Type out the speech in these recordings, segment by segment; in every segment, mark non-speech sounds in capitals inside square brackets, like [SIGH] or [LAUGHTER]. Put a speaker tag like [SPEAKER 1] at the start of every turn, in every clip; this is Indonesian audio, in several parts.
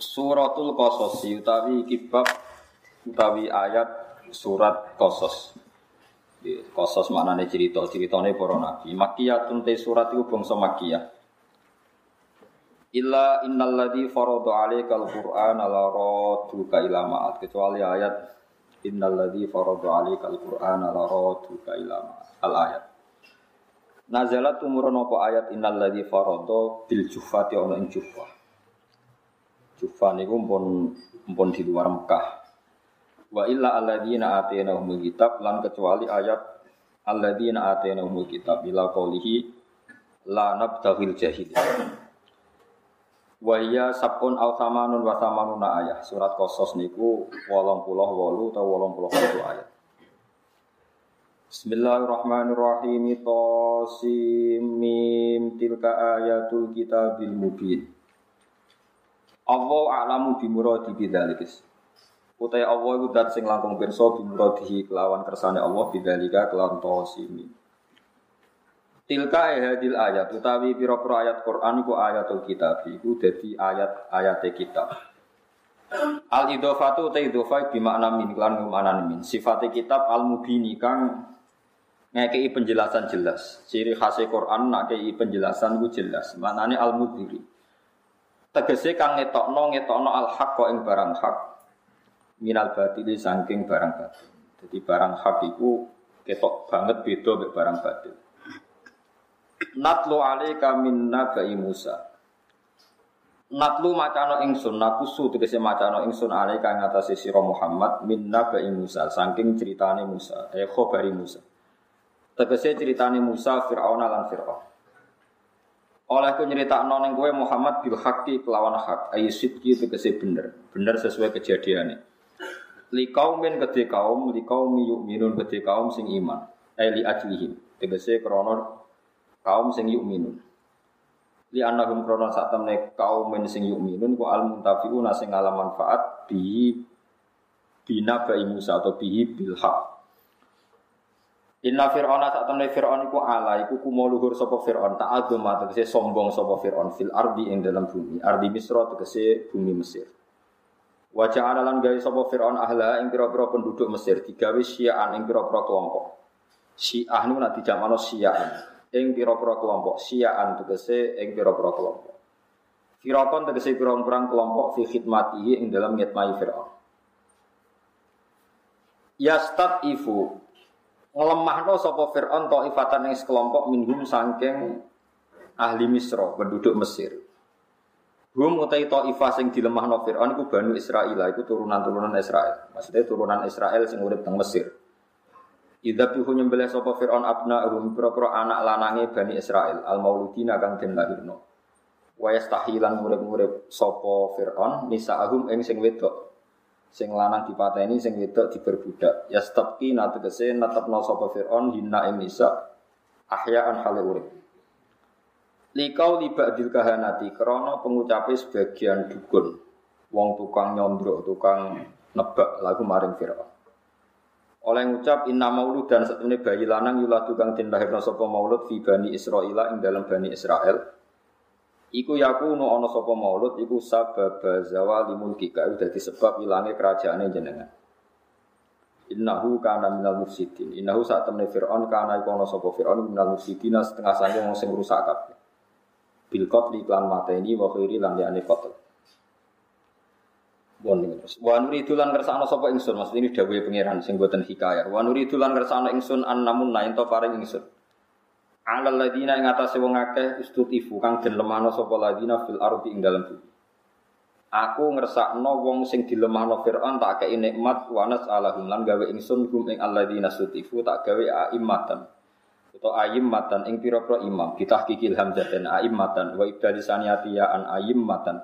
[SPEAKER 1] Suratul Qasas utawi kibab utawi ayat surat Qasas. Qasas maknane cerita, ceritane para nabi. Makkiyatun te surat iku bangsa Makkiyah. Illa innal ladzi farada 'alaikal Qur'ana la raduka ila ma'at kecuali ayat innal ladzi farada 'alaikal Qur'ana la raduka ila. Al ayat. Nazalat umurun apa ayat innal ladzi farada bil jufati ing jufah. Jufa niku pun pun di luar Mekah. Wa illa alladzina atainahumul kitab lan kecuali ayat alladzina atainahumul kitab ila qoulihi la nabtaghil jahiliyah. Wa iya sabun al samanun wa samanuna ayat. Surat Qasas niku 88 atau 81 ayat. Bismillahirrahmanirrahim. Tasim mim tilka ayatul kitabil mubin. Allah alamu bimuradi bidzalikis. Utai Allah iku dat sing langkung pirsa bimuradihi kelawan kersane Allah bidzalika kelawan tosimi. Tilka hadil ayat utawi pira-pira ayat Quran iku ayatul kitab iku dadi ayat-ayat kitab. Al idhofatu ta idhofa bi makna min lan makna min. Sifate kitab al mubini kang ngekei penjelasan jelas. Ciri khas Quran nak penjelasan ku jelas. Maknane al mudhiri tegese kang ngetokno ngetokno al haq kok ing barang hak minal batili saking barang batil. Jadi barang hak iku ketok banget beda mek barang batil. Natlu alaika min nabai Musa. Natlu macano ingsun nakusu tegese macano ingsun alaika ing atase sira Muhammad min nabai Musa saking ceritane Musa, eh khabari Musa. Tegese ceritane Musa Firaun lan Firaun oleh ku nyerita ning kowe Muhammad bil haqqi kelawan hak. Ayi sidqi tegese bener. Bener sesuai kejadiannya li kaumin kedhe kaum li kaumi yu'minun kedhe kaum sing iman. Ai li ajlihim. Tegese krana kaum sing yu'minun. Li annahum krana sak temne kaum sing yu'minun ku al muntafiquna sing ngalam manfaat bi bina bai Musa atau bihi bil haq Inna fir'auna saat temen fir'aun iku ala iku kumo luhur sapa fir'aun ta'adzum tegese sombong sapa fir'aun fil ardi ing dalam bumi. Ardi misra tegese bumi Mesir. Wa ja'ala lan gawe sapa fir'aun ahla ing pira-pira penduduk Mesir digawe syi'an ing pira-pira kelompok. Syiah niku nek dijamakno syi'an ing pira-pira kelompok syi'an tegese ing pira-pira kelompok. Firakon tegese pira-pira kelompok fi khidmatihi ing dalam ngitmai fir'aun. Yastat ifu ngelemahno sapa Fir'aun ifatan yang sekelompok minhum sangking ahli Misra, penduduk Mesir. Hum utai ta'ifah sing dilemahno Fir'aun iku Banu Israel, iku turunan-turunan Israel. Maksudnya turunan Israel sing urip teng Mesir. Idza bihu nyembelih sapa Fir'aun abna hum pira-pira anak lanange Bani Israel al mauludina kang den lahirno. Wa yastahilan murid-murid sapa Fir'aun nisa'ahum ing sing wedok sing lanang dipateni sing wedok diberbudak. Ya stepki nategese netepno sapa Firaun hina ing nisa ahyaan hale urip. Likau liba dil kahanati krana pengucape sebagian dukun. Wong tukang nyondro tukang nebak lagu maring Firaun. Oleh ngucap inna maulud dan setemene bayi lanang yuladu kang den lahirna sapa maulud fi bani Israila ing dalam bani Israel Iku yakunu ana sapa maulud iku sabab zawali mulki ka dadi sebab ilange kerajaane jenengan. Innahu kana minal mufsidin. Innahu saat temne Fir'aun kana iku ana sapa Fir'aun minal mufsidin setengah sange wong sing rusak kabeh. Bil qatli lan mateni wa khairi lan yani qatl. Bon terus. Wa nuridu lan kersane sapa ingsun, maksud ini dawuhe pangeran sing boten hikayah. Wa nuridu lan kersane ingsun an namun nain to paring ingsun alal ladina ing atase wong akeh istutifu kang den lemahno sapa ladina fil ardi ing dalem bumi. Aku ngersakno wong sing dilemahno Firaun tak kei nikmat wanas alahum lan gawe ingsun hum ing alladina istutifu tak gawe aimmatan. atau ayim matan ing pira pira imam kita kikil hamzah dan ayim matan wa ibdali saniyatiya an ayim matan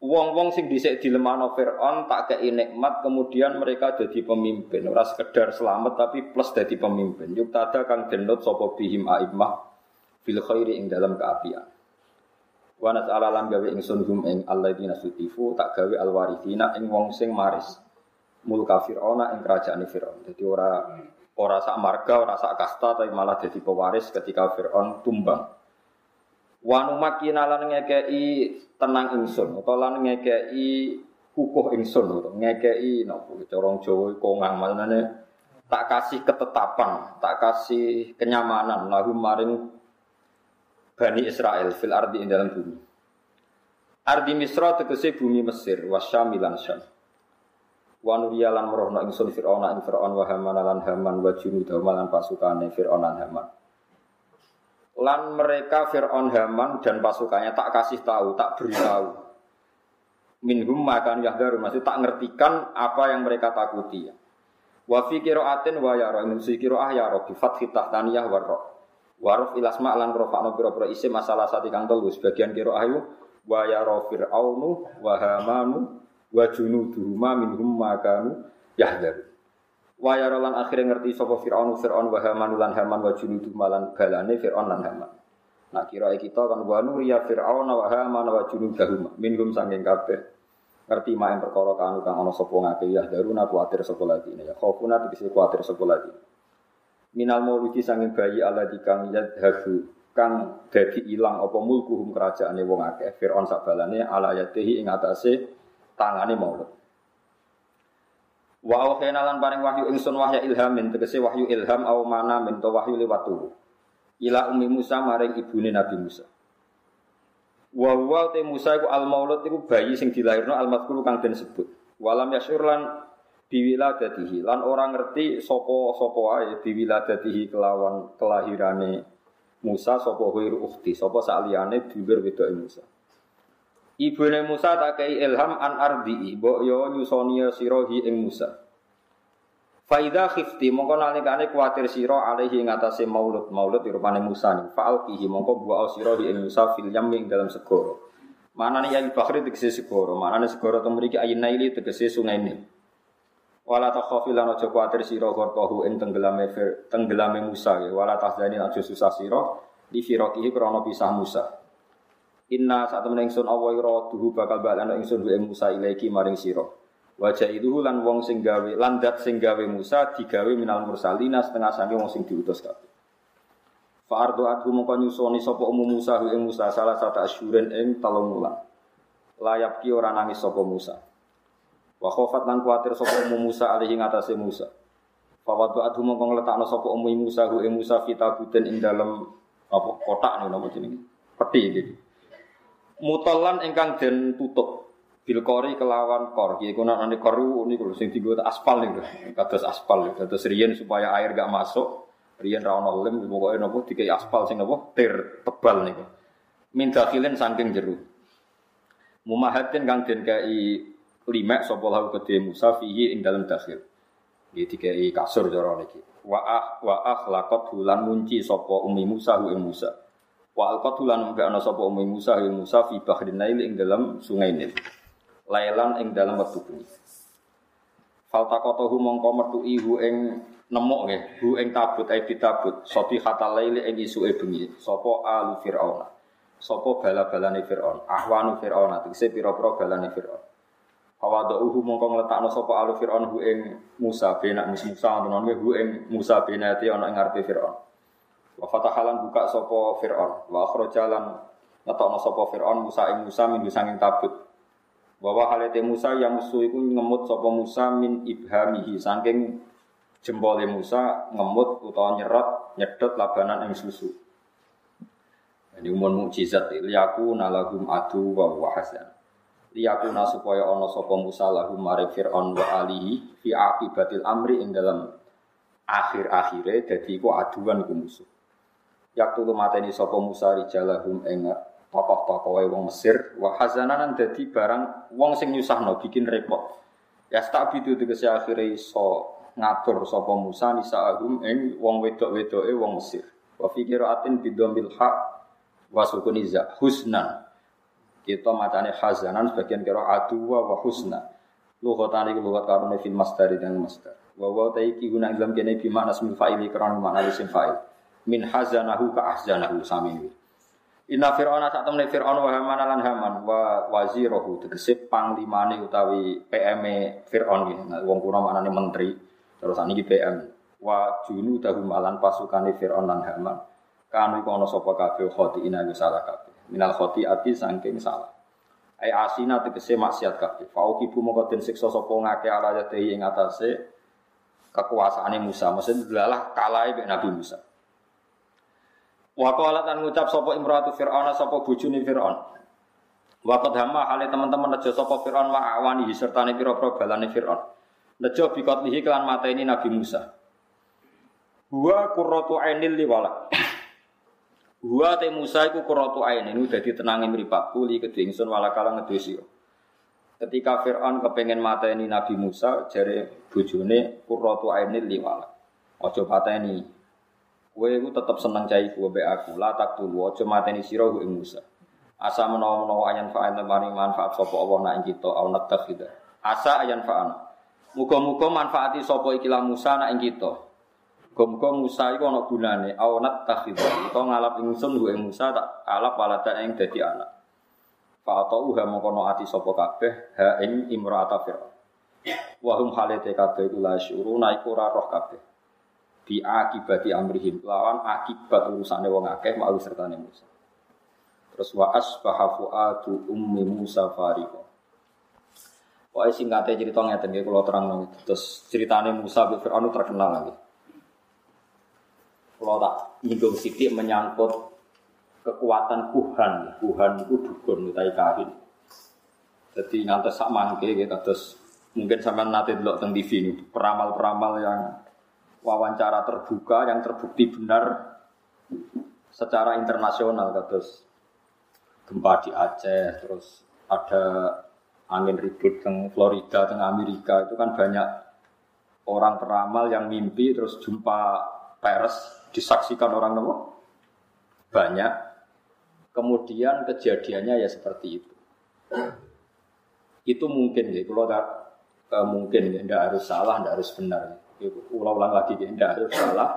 [SPEAKER 1] Wong-wong sing dhisik dilemano Firaun tak kei nikmat kemudian mereka jadi pemimpin. Ora sekedar selamat tapi plus jadi pemimpin. Yuk tada kang denot sapa bihim aimah fil khairi ing dalam keapian. Wa nas'ala lam gawe ingsun hum ing alladzina sutifu tak gawe alwarithina ing wong sing maris. Mulka Fir'auna ing kerajaan Fir'aun. Jadi ora ora sak marga ora sak kasta tapi malah jadi pewaris ketika Fir'aun tumbang Wanu makina lan ngekei tenang ingsun utawa lan ngekei kukuh ingsun ngekei napa corong Jawa kongang maknane tak kasih ketetapan, tak kasih kenyamanan lahum maring Bani Israel fil ardi ing dalam bumi. Ardi Misra tegese bumi Mesir wasyam lan Syam. Wa nuriya lan merohno ingsun Firaun ing Firaun wa Haman lan Haman wa junudahu lan pasukane Firaun lan Haman lan mereka Fir'aun Haman dan pasukannya tak kasih tahu, tak beritahu. Minhum makan yahdaru, masih tak ngertikan apa yang mereka takuti. Wa fi qiraatin wa yara, ini si qiraah ya bi fathi tahtaniyah wa ra. Waruf ilasma lan rofa'no pira-pira isim masalah sati kang telu sebagian qiraah yu wa yara fir'aunu wa hamanu wa junuduhuma minhum makanu yahdaru. Wa yara lan akhire ngerti sapa Firaun Firaun wa Haman lan Haman wa junudu malan balane Firaun lan Haman. Nah kira kita kan wa nuriya Firaun wa Haman wa junudahum minhum sanging kabeh. Ngerti main perkara kanu kang ana sapa ngake ya daruna kuatir sapa lagi ya khaufuna tegese kuatir sapa lagi. Minal maulidi sanging bayi ala dikang yadhabu kang dadi ilang apa mulkuhum kerajaane wong akeh Firaun sak balane ala yatihi ing atase tangane maulud. Wa awhayna lan paring wahyu ingsun wahya ilhamin tegese wahyu ilham au mana min wahyu liwat turu. Ila ummi Musa maring ibune Nabi Musa. Wa wa te Musa iku al maulud iku bayi sing dilahirno al mazkur kang den sebut. Walam yasyur lan biwiladatihi lan orang ngerti sapa sapa ae biwiladatihi kelawan kelahirane Musa sapa huiru ukhti sapa saliyane dulur wedoke Musa. Ibune Musa tak kei ilham an ardi, mbok yo nyusoni sirohi ing Musa. Faida khifti mongko nalikane kuatir sira alaihi ing atase maulud maulud rupane Musa faal kihi mongko buah sirohi ing Musa fil yam ing dalam segoro. Manane ya bakhri tegese segoro, manane segoro temu mriki ayin naili tegese sungai Nil. Wala takhafi lan aja kuatir sira gharqahu ing tenggelame tenggelame Musa wala tahzani aja susah sira di firaqihi krana pisah Musa. Inna saat temen ingsun Allah ira duhu bakal balana ingsun wa Musa ilaiki maring sira. Wajah itu lan wong sing gawe landat sing gawe Musa digawe minal mursalina setengah sange wong sing diutus kabeh. Fa ardu adu mongko nyusoni sapa umum Musa ing Musa salah satu asyuren ing telung wulan. Layap ki ora nangis sapa Musa. Wa khofat lan kuatir sapa umum Musa alihi ngatasé Musa. Fa wadu adu mongko ngletakno sapa umum Musa ing Musa fitabuten ing dalem apa kotak nih napa jenenge. Peti iki mutolan ingkang den tutup. Bil kori kelawan kor. Iki kuna ane kor niku sing dienggo aspal niku kados aspal kados riyen supaya air gak masuk riyen ra ono lem pokoke napa dikai aspal sing napa tir tebal niku. Min dakhilin saking jero mumahatin kang den kai limek sapa lahu kedhe Musa fihi ing dalem dakhil. Iki dikai kasur cara niki. Wa ah wa hulan munci sapa umi Musa ing Musa Wa alqatu lan mbek ana sapa Ummi Musa ya Musa fi bahrin Nail ing dalam sungai Nil. Lailan ing dalam wektu bengi. Faltaqatahu mongko metu ihu ing nemok nggih, hu ing tabut ai ditabut, sopi hatal laili ing isuke bengi. Sapa alu Firaun. Sapa bala-balane Firaun. Ahwanu Firaun tegese pira-pira balane Firaun. Fawadauhu mongko ngletakno sapa alu Firaun hu ing Musa benak Musa ngono hu ing Musa benati ana ing ngarepe Firaun. Wa fatahalan buka sopo Fir'aun. Wa akhrajalan ngetokno sopo Fir'aun Musa ing Musa min sanging tabut. Bahwa halete Musa yang musuh iku ngemut sopo Musa min ibhamihi saking jempole Musa ngemut utawa nyerot nyedot labanan ing susu. Ini umur mukjizat liyaku nalagum adu wa wahasan. Liyaku na supaya ono sopo Musa lahum mare Fir'aun wa alihi fi akibatil amri ing dalam akhir-akhire dadi iku aduan ku musuh. Yak tulu mateni sapa Musa rijalahum ing tokoh-tokoh wong Mesir wa hazananan dadi barang wong sing nyusahno bikin repot. Ya tak bidu tegese akhire iso ngatur sapa Musa nisaahum ing wong wedok-wedoke wong Mesir. Wa fi qiraatin bidomil haq wa sukuni za husnan. Kita macane hazanan sebagian kira aduwa wa husna. Lughatan iki lughat karone fil masdar dan masdar. Wa wa ta iki guna dalam kene bi makna fa'ili karena makna isim fa'il. Min hazanahu ka ahzanahu sami. Inna fir'auna sak temne fir'aun wa haman lan haman wa wazirahu tegese panglimane utawi PM fir'aun iki. Nah, wong kuna maknane menteri. Terus saniki PM. Wa junu dahu malan pasukane fir'aun lan haman. Kanu ana sapa kabeh khoti ina salah kabeh. Minal khoti ati saking salah. Ai asina tegese maksiat kabeh. Fa ukibu mongko den siksa sapa ngake ala yate ing atase kekuasaane Musa. Maksudnya delalah kalah Nabi Musa. Wa qalat lan ngucap sapa imratu fir'aun sapa bojone fir'aun. Wa qad hama hale teman-teman nejo sapa fir'aun wa awani sertane pira-pira balane fir'aun. Nejo bikotlihi kelan mateni Nabi Musa. Wa qurratu ainil li wala. Wa te Musa iku qurratu ainin dadi tenange mripatku li kedhe ingsun wala kala Ketika Fir'aun kepengen mateni Nabi Musa, jare bojone qurratu ainil li wala. Aja pateni, Kowe iku tetep seneng cai ku mbek aku. La tak tulu aja mateni sira ing Musa. Asa menawa-menawa ayan fa'an temani manfaat sapa Allah nak kita au natakhida. Asa ayan fa'an. Muga-muga manfaati sapa iki Musa nak kita. Muga-muga Musa iku ana gunane au natakhida. Utawa ngalap ingsun ing Musa tak alap walada ing dadi anak. Fa atau uha mongko ati sapa kabeh ha ing imra'ata fir'aun. Wa hum halate kabeh iku la syuruna iku ora roh kabeh bi akibati amrihim lawan akibat urusane wong akeh mau sertane Musa. Terus wa asbaha fuadu ummi Musa fariqo. Pokoknya singkatnya cerita ngeten nggih kula terang terus ceritane Musa bin Fir'aun terkenal lagi. Kalau tak nyinggung sidik menyangkut kekuatan kuhan, kuhan itu dukun utai kahin. Jadi ngantos sak mangke gitu terus mungkin sampai nanti delok teng TV ini peramal-peramal yang wawancara terbuka yang terbukti benar secara internasional terus gempa di Aceh terus ada angin ribut di Florida tengah Amerika. Itu kan banyak orang peramal yang mimpi terus jumpa pers disaksikan orang nopo. Banyak. Kemudian kejadiannya ya seperti itu. Itu mungkin ya kalau tak eh, mungkin tidak harus salah tidak harus benar ulang-ulang lagi, tidak harus salah,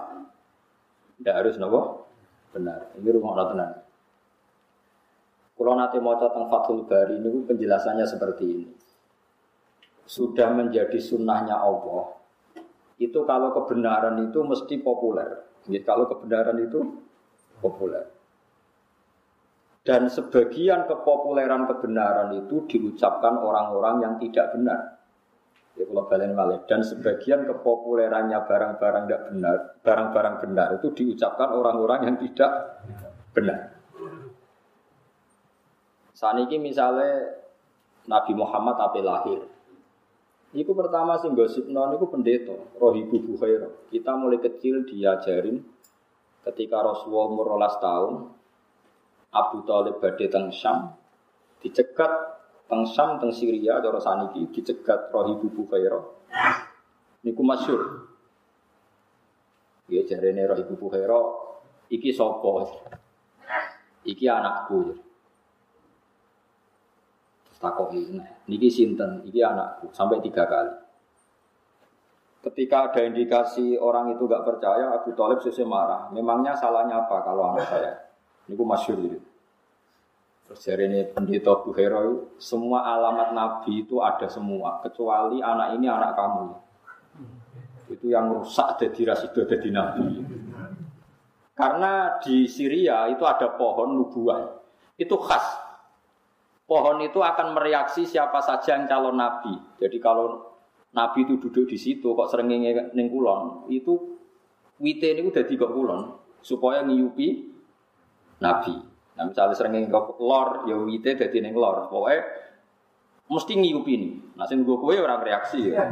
[SPEAKER 1] tidak harus nopo benar. Ini rumah Allah tenang. Kalau nanti mau tentang Fathul Bari ini penjelasannya seperti ini. Sudah menjadi sunnahnya Allah. Itu kalau kebenaran itu mesti populer. Jadi kalau kebenaran itu populer. Dan sebagian kepopuleran kebenaran itu diucapkan orang-orang yang tidak benar. Ya kalau balen malih dan sebagian kepopulerannya barang-barang tidak benar, barang-barang benar itu diucapkan orang-orang yang tidak benar. Saat ini misalnya Nabi Muhammad apa lahir, itu pertama sih gosip non itu pendeta, rohibu bukhairo. Kita mulai kecil diajarin ketika Rasulullah umur tahun, Abu Talib teng Syam, dicegat teng Syam teng Syria cara saniki dicegat Rohibu Bukhaira. Niku masyhur. Ya jarene Rohibu Bukhaira iki sapa? Iki anakku. Terus takoki, nah, niki sinten? Iki anakku sampai tiga kali. Ketika ada indikasi orang itu gak percaya, Abu Talib sesuai marah. Memangnya salahnya apa kalau anak saya? Niku masyhur gitu. Dari ini pendeta Buhero, semua alamat Nabi itu ada semua, kecuali anak ini anak kamu. Itu yang rusak jadi rasido jadi Nabi. Karena di Syria itu ada pohon nubuah, itu khas. Pohon itu akan mereaksi siapa saja yang calon Nabi. Jadi kalau Nabi itu duduk di situ, kok sering neng kulon, itu wite ini udah tiga kulon supaya ngiyupi Nabi. Nah misalnya sering ngingkop lor, ya wite jadi neng lor. Pokoknya mesti ngiyupi nih. Nah sing gue kue orang reaksi ya.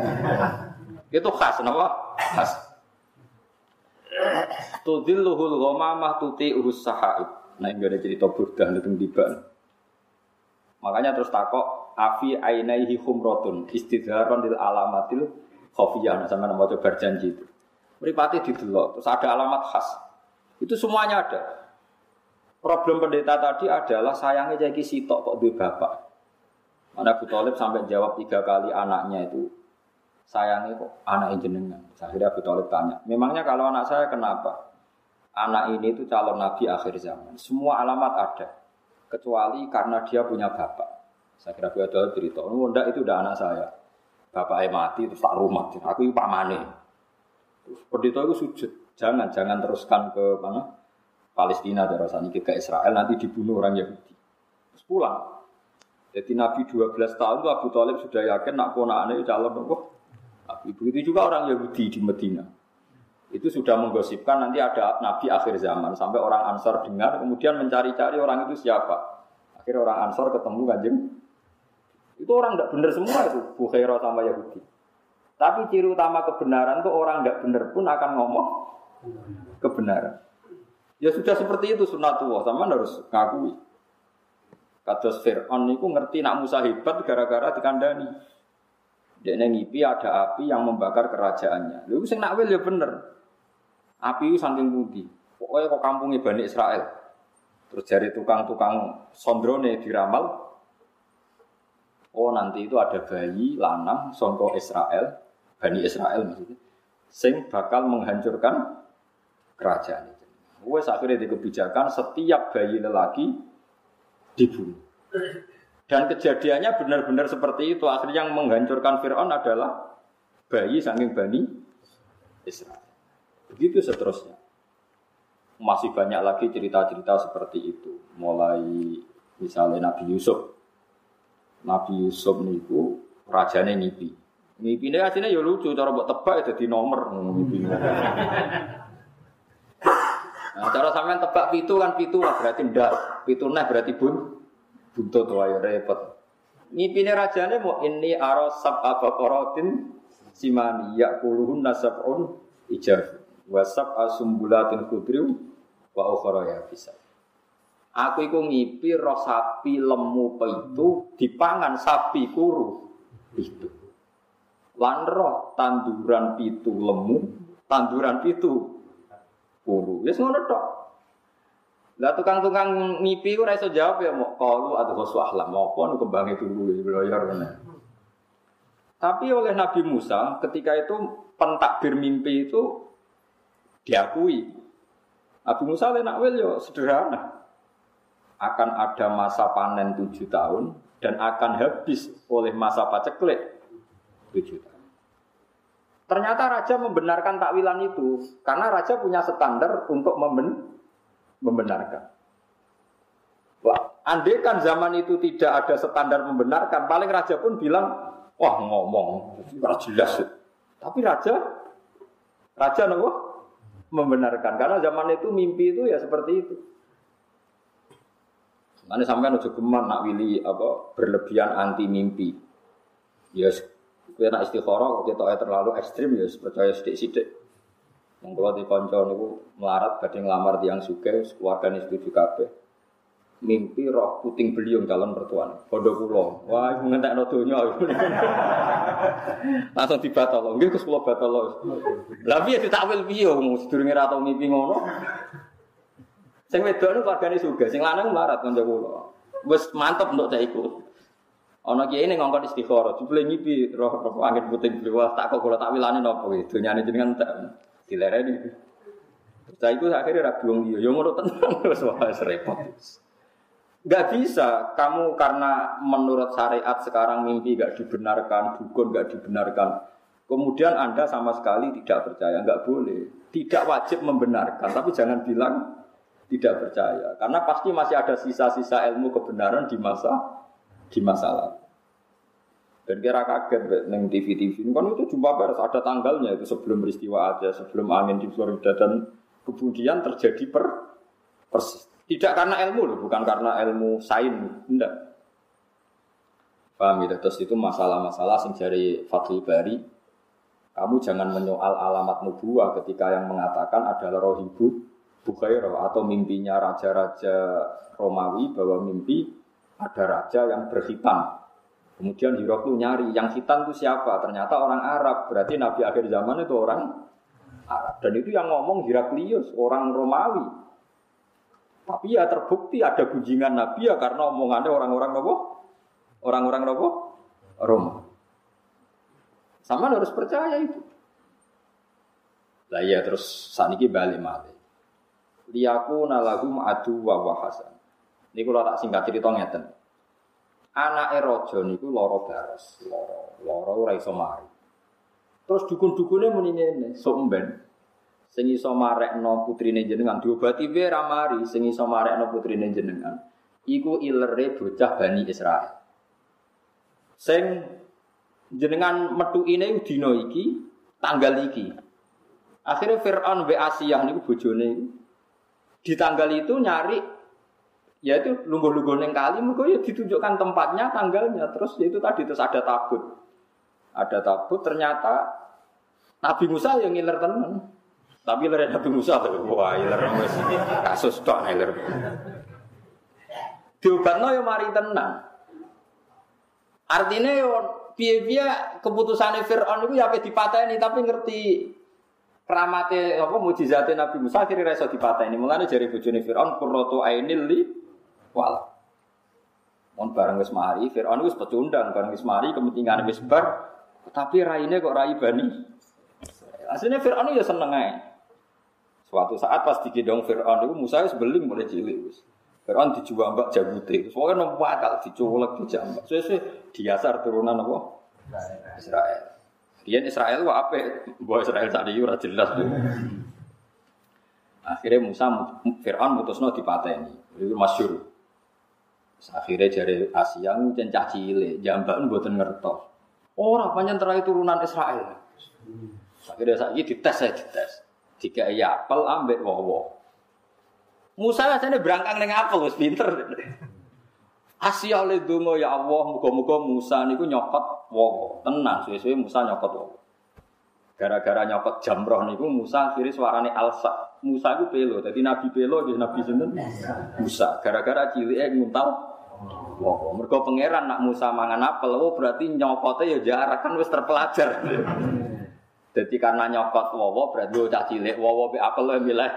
[SPEAKER 1] [LAUGHS] Itu khas, kenapa? Khas. Tudilluhul ghamamah tuti urus sahaib. Nah ini ada cerita burdah itu tiba. Makanya terus takok afi ainaihi humrotun istidharon lil alamatil khofiyah sama nama coba berjanji itu. Meripati didelok, terus ada alamat khas. Itu semuanya ada. Problem pendeta tadi adalah sayangnya jadi sitok kok duwe bapak. Mana Abu Talib sampai jawab tiga kali anaknya itu sayangnya kok anak jenengan. Akhirnya Abu Talib tanya, memangnya kalau anak saya kenapa? Anak ini itu calon nabi akhir zaman. Semua alamat ada, kecuali karena dia punya bapak. Saya kira Abu Talib cerita, oh enggak itu udah anak saya. Bapaknya mati terus tak rumah, aku itu pamane. Pendeta itu sujud, jangan jangan teruskan ke mana? Palestina terus ini ke Israel nanti dibunuh orang Yahudi. Terus pulang. Jadi Nabi 12 tahun itu Abu Talib sudah yakin nak aneh calon apa? Ibu itu juga orang Yahudi di Medina. Itu sudah menggosipkan nanti ada Nabi akhir zaman. Sampai orang Ansor dengar, kemudian mencari-cari orang itu siapa. Akhirnya orang Ansor ketemu kanjeng. Itu orang tidak benar semua itu, Bukhairah sama Yahudi. Tapi ciri utama kebenaran itu orang tidak benar pun akan ngomong kebenaran. Ya sudah seperti itu sunatullah, sama harus ngakui. Kados Fir'aun itu ngerti nak Musa hebat gara-gara dikandani. Dia ngipi ada api yang membakar kerajaannya. Lalu sing nakwil ya bener. Api itu saking budi. Pokoknya kok kampungnya Bani Israel. Terus dari tukang-tukang sondrone diramal. Oh nanti itu ada bayi lanang songko Israel, Bani Israel maksudnya, sing bakal menghancurkan kerajaan. Wes akhirnya di kebijakan setiap bayi lelaki dibunuh. Dan kejadiannya benar-benar seperti itu. Akhirnya yang menghancurkan Fir'aun adalah bayi saking bani Israel. Begitu seterusnya. Masih banyak lagi cerita-cerita seperti itu. Mulai misalnya Nabi Yusuf. Nabi Yusuf niku rajanya ngipi. Ngipi ini aslinya ya lucu, cara buat tebak itu di nomor. Nah, cara sampean tebak pitu kan pitu lah berarti ndak. Pitu nah berarti bun buntut wae repot. Ngipine rajane mau ini aro sab abaqaratin simani yakuluhun nasabun ijab wasab asumbulatin kudriu wa ukhra ya bisa. Aku iku ngipi roh sapi lemu itu dipangan sapi kuru itu. Lan roh tanduran pitu lemu, tanduran pitu Kuru. Ya ngono tok. Lah tukang-tukang ku ora iso jawab ya mau kalu atau khoswah mau apa nu kembange dulu belayar mana. Tapi oleh Nabi Musa ketika itu pentakbir mimpi itu diakui. Nabi Musa le nakwil yo sederhana. Akan ada masa panen tujuh tahun dan akan habis oleh masa paceklik tujuh tahun. Ternyata raja membenarkan takwilan itu karena raja punya standar untuk memben membenarkan. Wah, andai kan zaman itu tidak ada standar membenarkan, paling raja pun bilang, wah ngomong, jelas. Tapi raja, raja nopo membenarkan karena zaman itu mimpi itu ya seperti itu. Nanti sampai nuju geman nak wili apa berlebihan anti mimpi. Ya Kue nak istikharah kok terlalu ekstrim ya percaya sidik-sidik. Wong di kanca niku melarat badhe nglamar tiyang sugih, keluargane setuju kabeh. Mimpi roh puting beliung calon mertuane. Bondo kula. Wah, ngentekno donya. [LAUGHS] Langsung dibatal. Nggih Gus kula batal. Lah piye ditakwil piye wong sedurunge ra tau mimpi ngono. Sing wedok niku keluargane sugih, sing lanang melarat kanca kula. Wis mantep untuk saya ikut. Ana kiai ning ngongkon istikharah, jebule ngipi roh roh angin puting beliau tak kok kula tak wilane napa iki donyane jenengan tak dilereni. Saya itu akhirnya ragu wong dia, yang ngono tenang wis [LAUGHS] wis repot. Gak bisa kamu karena menurut syariat sekarang mimpi gak dibenarkan, dukun gak dibenarkan. Kemudian Anda sama sekali tidak percaya, nggak boleh. Tidak wajib membenarkan, tapi jangan bilang tidak percaya. Karena pasti masih ada sisa-sisa ilmu kebenaran di masa di masa lalu. Dan kira kaget neng TV TV kan itu jumpa pers ada tanggalnya itu sebelum peristiwa aja sebelum angin di Florida dan kemudian terjadi per persis. Tidak karena ilmu loh, bukan karena ilmu sains, enggak. Paham ya? Terus itu masalah-masalah sing dari Fathul Bari. Kamu jangan menyoal alamat nubuah ketika yang mengatakan adalah rohibu Bukhairah atau mimpinya raja-raja Romawi bahwa mimpi ada raja yang berhitam. Kemudian Hiroklu nyari yang hitam itu siapa? Ternyata orang Arab. Berarti Nabi akhir zaman itu orang Arab. Dan itu yang ngomong Heraklius, orang Romawi. Tapi ya terbukti ada gunjingan Nabi ya karena omongannya orang-orang nopo, orang-orang nopo, Roma. Sama harus percaya itu. Lah iya terus saniki balik mati. Liyaku nalagu ma'adu wa wahasan. Ini kalau tak singkat cerita ngeten. Anak erojo niku loro baros, loro, loro ora iso mari. Terus dukun-dukune muni ngene, sok mben. Sing iso marekno putrine jenengan diobati wae ra mari, sing iso marekno putrine jenengan. Iku ilere bocah Bani Israel. Sing jenengan metu ini dina iki, tanggal iki. Akhirnya Fir'aun wa Asiyah niku bojone di tanggal itu nyari ya itu lungguh-lungguh neng kali mungkin ya ditunjukkan tempatnya tanggalnya. Terus ya itu tadi terus ada tabut. Ada tabut ternyata Nabi Musa yang ngiler tenan. Tapi ngiler Nabi Musa tuh wah ngiler kasus tok ngiler. No ya mari tenang artinya yo piye-piye keputusan Fir'aun itu ya dipateni tapi ngerti keramate apa mujizate Nabi Musa akhirnya reso dipateni. Mulane jari bojone Fir'aun qurratu ainil li wal. Mon bareng wis mari, Firaun wis pecundang bareng wis mari kepentingan wis bar, tapi raine kok rai bani. Aslinya Firaun ya seneng ae. Suatu saat pas digendong Firaun itu Musa wis beling mulai cilik wis. Firaun mbak jabute. Soalnya nompo akal dicolek dijambak. Suwe-suwe diasar turunan apa? Israel. Dia Israel wa apa? Bahwa Israel saat itu jelas. Akhirnya Musa Fir'aun mutusno dipateni. Itu masyur. Akhirnya dari Asia ngucen cah cilik, jambak mboten ngertos. Ora panjang terakhir turunan Israel. Akhirnya saiki dites saya dites. Tiga iya apel ambek wowo. Musa rasanya berangkang dengan apel wis pinter. Asia le donga ya Allah, muga-muga Musa niku nyokot wowo. Tenang, suwe-suwe Musa nyokot wowo. Gara-gara nyokot jamroh niku Musa akhirnya suarane alsa. Musa itu pelo, jadi Nabi pelo, jadi Nabi sinten? Musa. Gara-gara cilik nguntal Wah, mereka pangeran nak Musa mangan apel, oh berarti nyokotnya ya jarak kan wis terpelajar. Jadi karena nyokot wowo berarti lo cah cilik wowo be apel lo milih.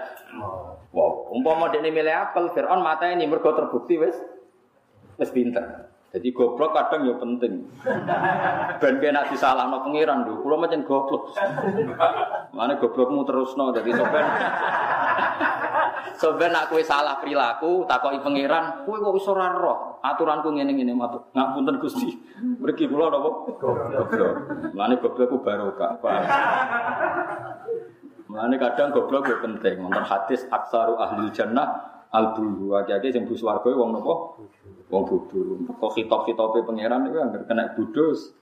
[SPEAKER 1] Wow, umpama dia milih apel, Fir'aun ini mereka terbukti wis wis pinter. Jadi goblok kadang ya penting. Ben kena no pangeran lho, kula macam goblok. Mana goblokmu terusno dadi sopen. [LAUGHS] Soben nak kowe salah perilaku, takoki pangeran, kowe kok iso ora roh. Aturanku ngene-ngene matur. Ngapunten Gusti. [LAUGHS] Mriki kula napa? Goblok. Mane ku barokah. Mane kadang goblok ya penting. Wonten hadis aksaru ahli jannah al-bulu. Akeh-akeh sing bus warga wong napa? Wong bodho. Kok hitop-hitope pangeran iku anggere kena budus.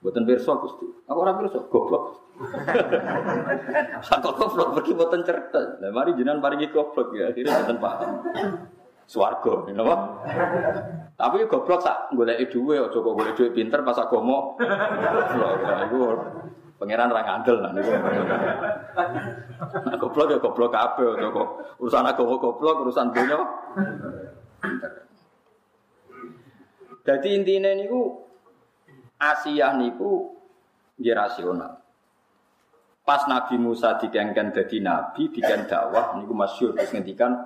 [SPEAKER 1] Buatan pirsa Gusti. Aku ora pirsa, goblok. [LAUGHS] Sakok goblok pergi buatan cerdas. Lah mari jenengan paringi goblok ya, akhirnya buatan paham. Swarga, napa? Tapi goblok sak goleki dhuwit aja kok golek dhuwit pinter pas agama. Iku pangeran ra ngandel nah niku. Nah, goblok ya goblok kabeh aja kok urusan agama goblok, urusan dunya. Jadi intinya niku Asia niku dia rasional. Pas Nabi Musa dikengken jadi nabi, diken dakwah niku masyhur terus ngendikan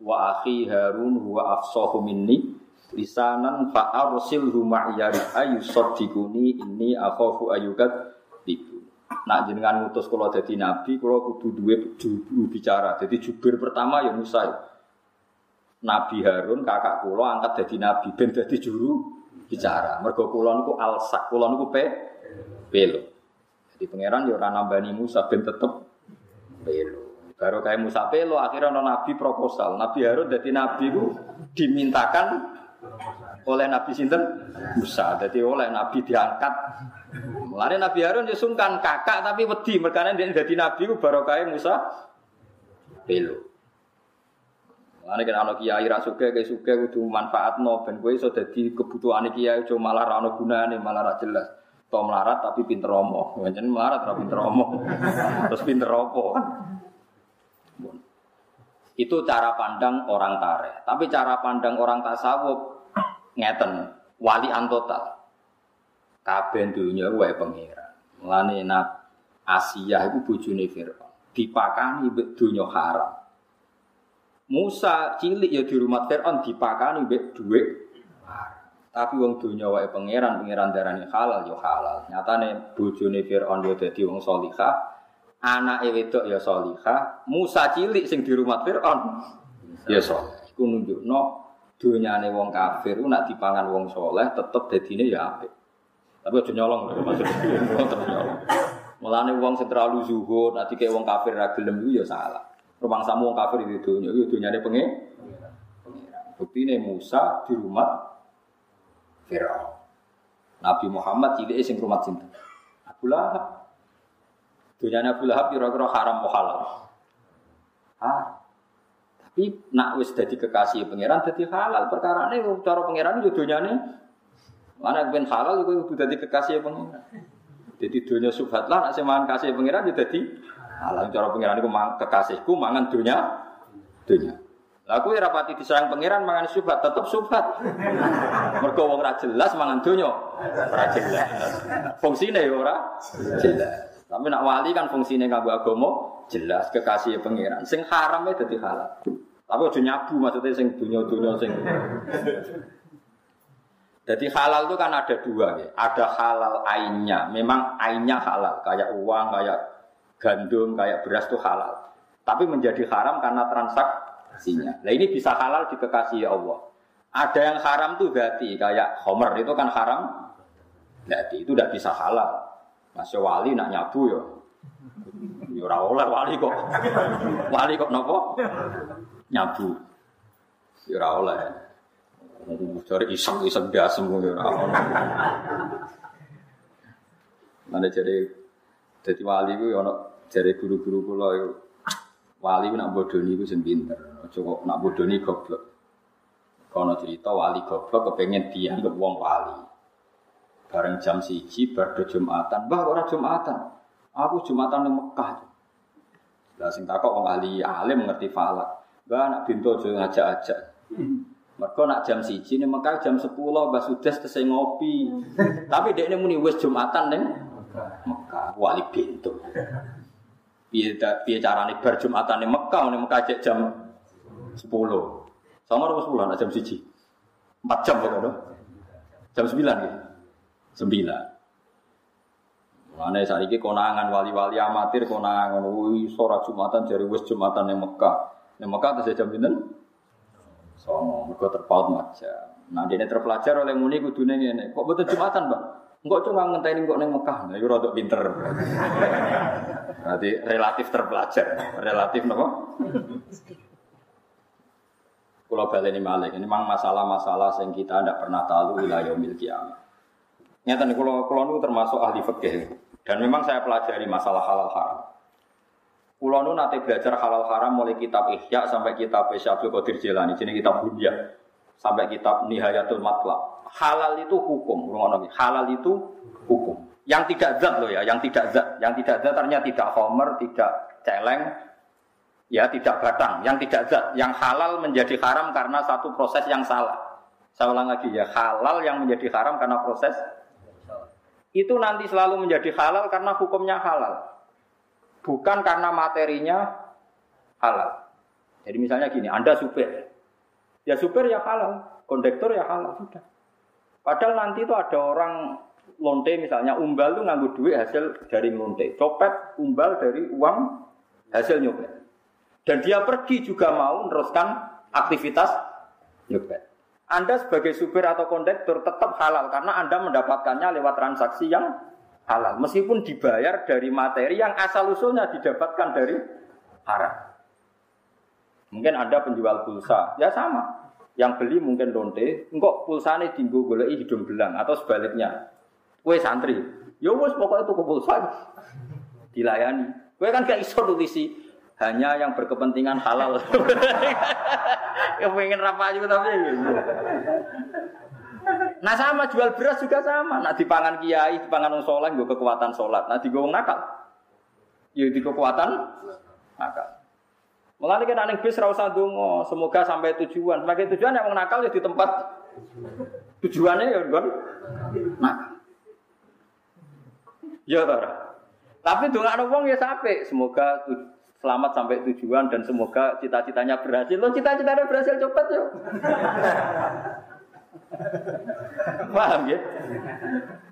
[SPEAKER 1] wa akhi Harun huwa afsahu minni lisanan fa arsilhu ma'yari ayusaddiquni inni akhafu ayukat tibu. Nak jenengan ngutus kula dadi nabi, kula kudu duwe juru bicara. Jadi jubir pertama ya Musa. Nabi Harun kakak kula angkat dadi nabi ben dadi juru bicara. Mergo kula niku alsak, kula niku pe pelo. Jadi pangeran yo ora nambani Musa ben tetep pelo. Baru kayak Musa pelo akhirnya ono nabi proposal. Nabi Harun dadi nabi ku dimintakan oleh Nabi sinten Musa. Jadi oleh nabi diangkat. Mulane Nabi Harun yo sungkan kakak tapi wedi merkane dadi nabi ku baru kayak Musa pelo. Ane kena anak kiai ra suge ke suge kudu manfaatno ben kowe iso dadi kebutuhane kiai aja malah ra ono gunane malah ra jelas. To melarat tapi pinter omong. Pancen melarat ra pinter omong. Terus pinter kan? Itu cara pandang orang tare. Tapi cara pandang orang tasawuf ngeten, wali antotal. kabeh dunya wae pangeran. Mulane nak Asia iku bojone Firaun. Dipakani mbek dunya haram. Musa cilik ya di rumah Firaun dipakani mbek dhuwit tapi wong dunya wae pangeran, pangeran darani halal ya halal. Nyatane bojone Firaun ya dadi wong salihah, anake wedok ya salihah, Musa cilik sing di rumah Firaun ya saleh. Iku nunjukno donyane wong kafir nak dipangan wong soleh tetep dadine ya apik. Tapi aja nyolong lho. [LAUGHS] Tetep nyolong. Mulane wong sing terlalu zuhud, nanti kayak wong kafir ra gelem iku ya salah. Rumang samu wong kafir di dunya, itu dunyane pengen. Bukti ini Musa di rumah Fir'aun. Nabi Muhammad cilik sing rumah cinta. Abu Lahab. Dunyane Abu Lahab kira-kira haram halal. Ah. Tapi nak wis dadi kekasih pangeran dadi halal. Perkara ini cara pangeran itu dunyane mana ben halal itu kudu dadi kekasih pangeran. Jadi dunia subhat lah, nak kasih pangeran jadi halal. Cara pangeran itu kekasihku mangan dunia dunia. Lah aku rapati disayang pangeran mangan subhat tetep subhat. Mergo wong ora jelas mangan donya. Ora jelas. Fungsine ya ora jelas. Tapi nak wali kan fungsine kanggo agama jelas kekasih pangeran. Sing haram ya dadi halal. Tapi aja nyabu maksudnya sing dunia-dunia sing jadi halal itu kan ada dua ya. Ada halal ainnya. Memang ainnya halal. Kayak uang, kayak gandum, kayak beras itu halal. Tapi menjadi haram karena transaksinya. Nah ini bisa halal di kekasih Allah. Ada yang haram tuh berarti kayak homer itu kan haram. Berarti itu udah bisa halal. Masih wali nak nyabu ya. Ya ora oleh wali kok. Wali kok nopo? Nyabu. Ya ora oleh. Cari iseng-iseng dia semua ya Mana jadi jadi wali itu ya jadi guru-guru kula itu wali nak bodoni itu sing pinter. Coba nak bodoni goblok. Kono cerita wali goblok kepengen dianggap wong wali. Bareng jam siji bar Jumatan, bah ora Jumatan. Aku Jumatan di Mekah. Lah sing takok wong ahli alim ngerti falak. Bah nak bintu aja ngajak-ajak. Mereka nak jam siji nih Mekah jam sepuluh Mbak Sudes tesai ngopi. Tapi dia ini muni wes Jumatan neng Mekah wali pintu. Biar biar cara nih bar Jumatan nih Mekah nih Mekah cek jam sepuluh. Sama harus sepuluh jam siji. Empat jam kok. Jam sembilan. Sembilan. Mana saat ini konangan wali-wali amatir konangan, wih sorak jumatan dari wes jumatan yang Mekah, yang Mekah terus jam pinten Songo, mereka terpaut macam. Nah, dia terpelajar oleh muni kudune ngene. Kok betul Jumatan, Bang? Enggak cuma ngenteni kok ning Mekah. Nah, iku rada pinter. Berarti relatif terpelajar. Relatif napa? Kalau baleni malik, ini memang masalah-masalah yang kita tidak pernah tahu wilayah yaumil kiamat. Nyata nih, kalau kalau termasuk ahli fikih dan memang saya pelajari masalah halal haram. Kulo nu nate belajar halal haram mulai kitab Ihya sampai kitab Syabdul Qadir Jilani, jadi kitab Bunya sampai kitab Nihayatul Matlab. Halal itu hukum, halal itu hukum. Yang tidak zat loh ya, yang tidak zat, yang tidak zat ternyata tidak homer, tidak celeng, ya tidak batang, yang tidak zat, yang halal menjadi haram karena satu proses yang salah. Saya ulang lagi ya, halal yang menjadi haram karena proses itu nanti selalu menjadi halal karena hukumnya halal bukan karena materinya halal. Jadi misalnya gini, Anda supir, ya supir ya halal, kondektor ya halal sudah. Padahal nanti itu ada orang lonte misalnya umbal itu nganggu duit hasil dari lonte, copet umbal dari uang hasil nyopet. Dan dia pergi juga mau meneruskan aktivitas nyopet. Anda sebagai supir atau kondektor tetap halal karena Anda mendapatkannya lewat transaksi yang halal meskipun dibayar dari materi yang asal usulnya didapatkan dari haram. Mungkin ada penjual pulsa, ya sama. Yang beli mungkin lonte, engkau pulsanya tinggu golei hidung belang atau sebaliknya. Kue santri, ya wes pokoknya tuku pulsa dilayani. Kue kan gak iso tulisi hanya yang berkepentingan halal. [LAUGHS] yang pengen apa juga tapi. Nah sama jual beras juga sama. Nah dipangan kiai, dipangan orang soleh, gue kekuatan sholat. Nah di gue nakal, ya di kekuatan nakal. Mulai kan aneh bis rasa dungo, semoga sampai tujuan. Sebagai tujuan yang nakal ya di tempat tujuannya ya kan nakal. Ya toh. Tapi dongakno wong ya sampai semoga selamat sampai tujuan dan semoga cita-citanya berhasil. Lo cita-citanya berhasil cepat yo. [LAUGHS] Paham ya?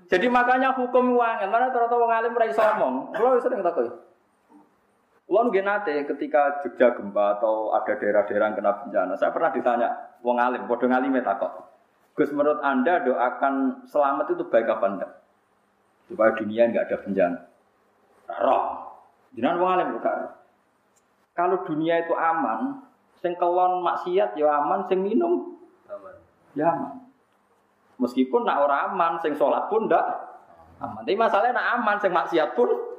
[SPEAKER 1] Jadi makanya hukum uang, mana ternyata wong alim ora iso ngomong. Kulo sering takut. Kulo nggih nate ketika Jogja gempa atau ada daerah-daerah yang kena bencana, saya pernah ditanya wong alim, padha ngalime takut. Gus menurut Anda doakan selamat itu baik apa enggak? Supaya dunia enggak ada bencana. Roh. Jangan wong alim bukan. Kalau dunia itu aman, sing kelon maksiat ya aman, sing minum aman. Ya aman. Meskipun nak orang aman, sing sholat pun ndak aman. Tapi masalahnya nak aman, sing maksiat pun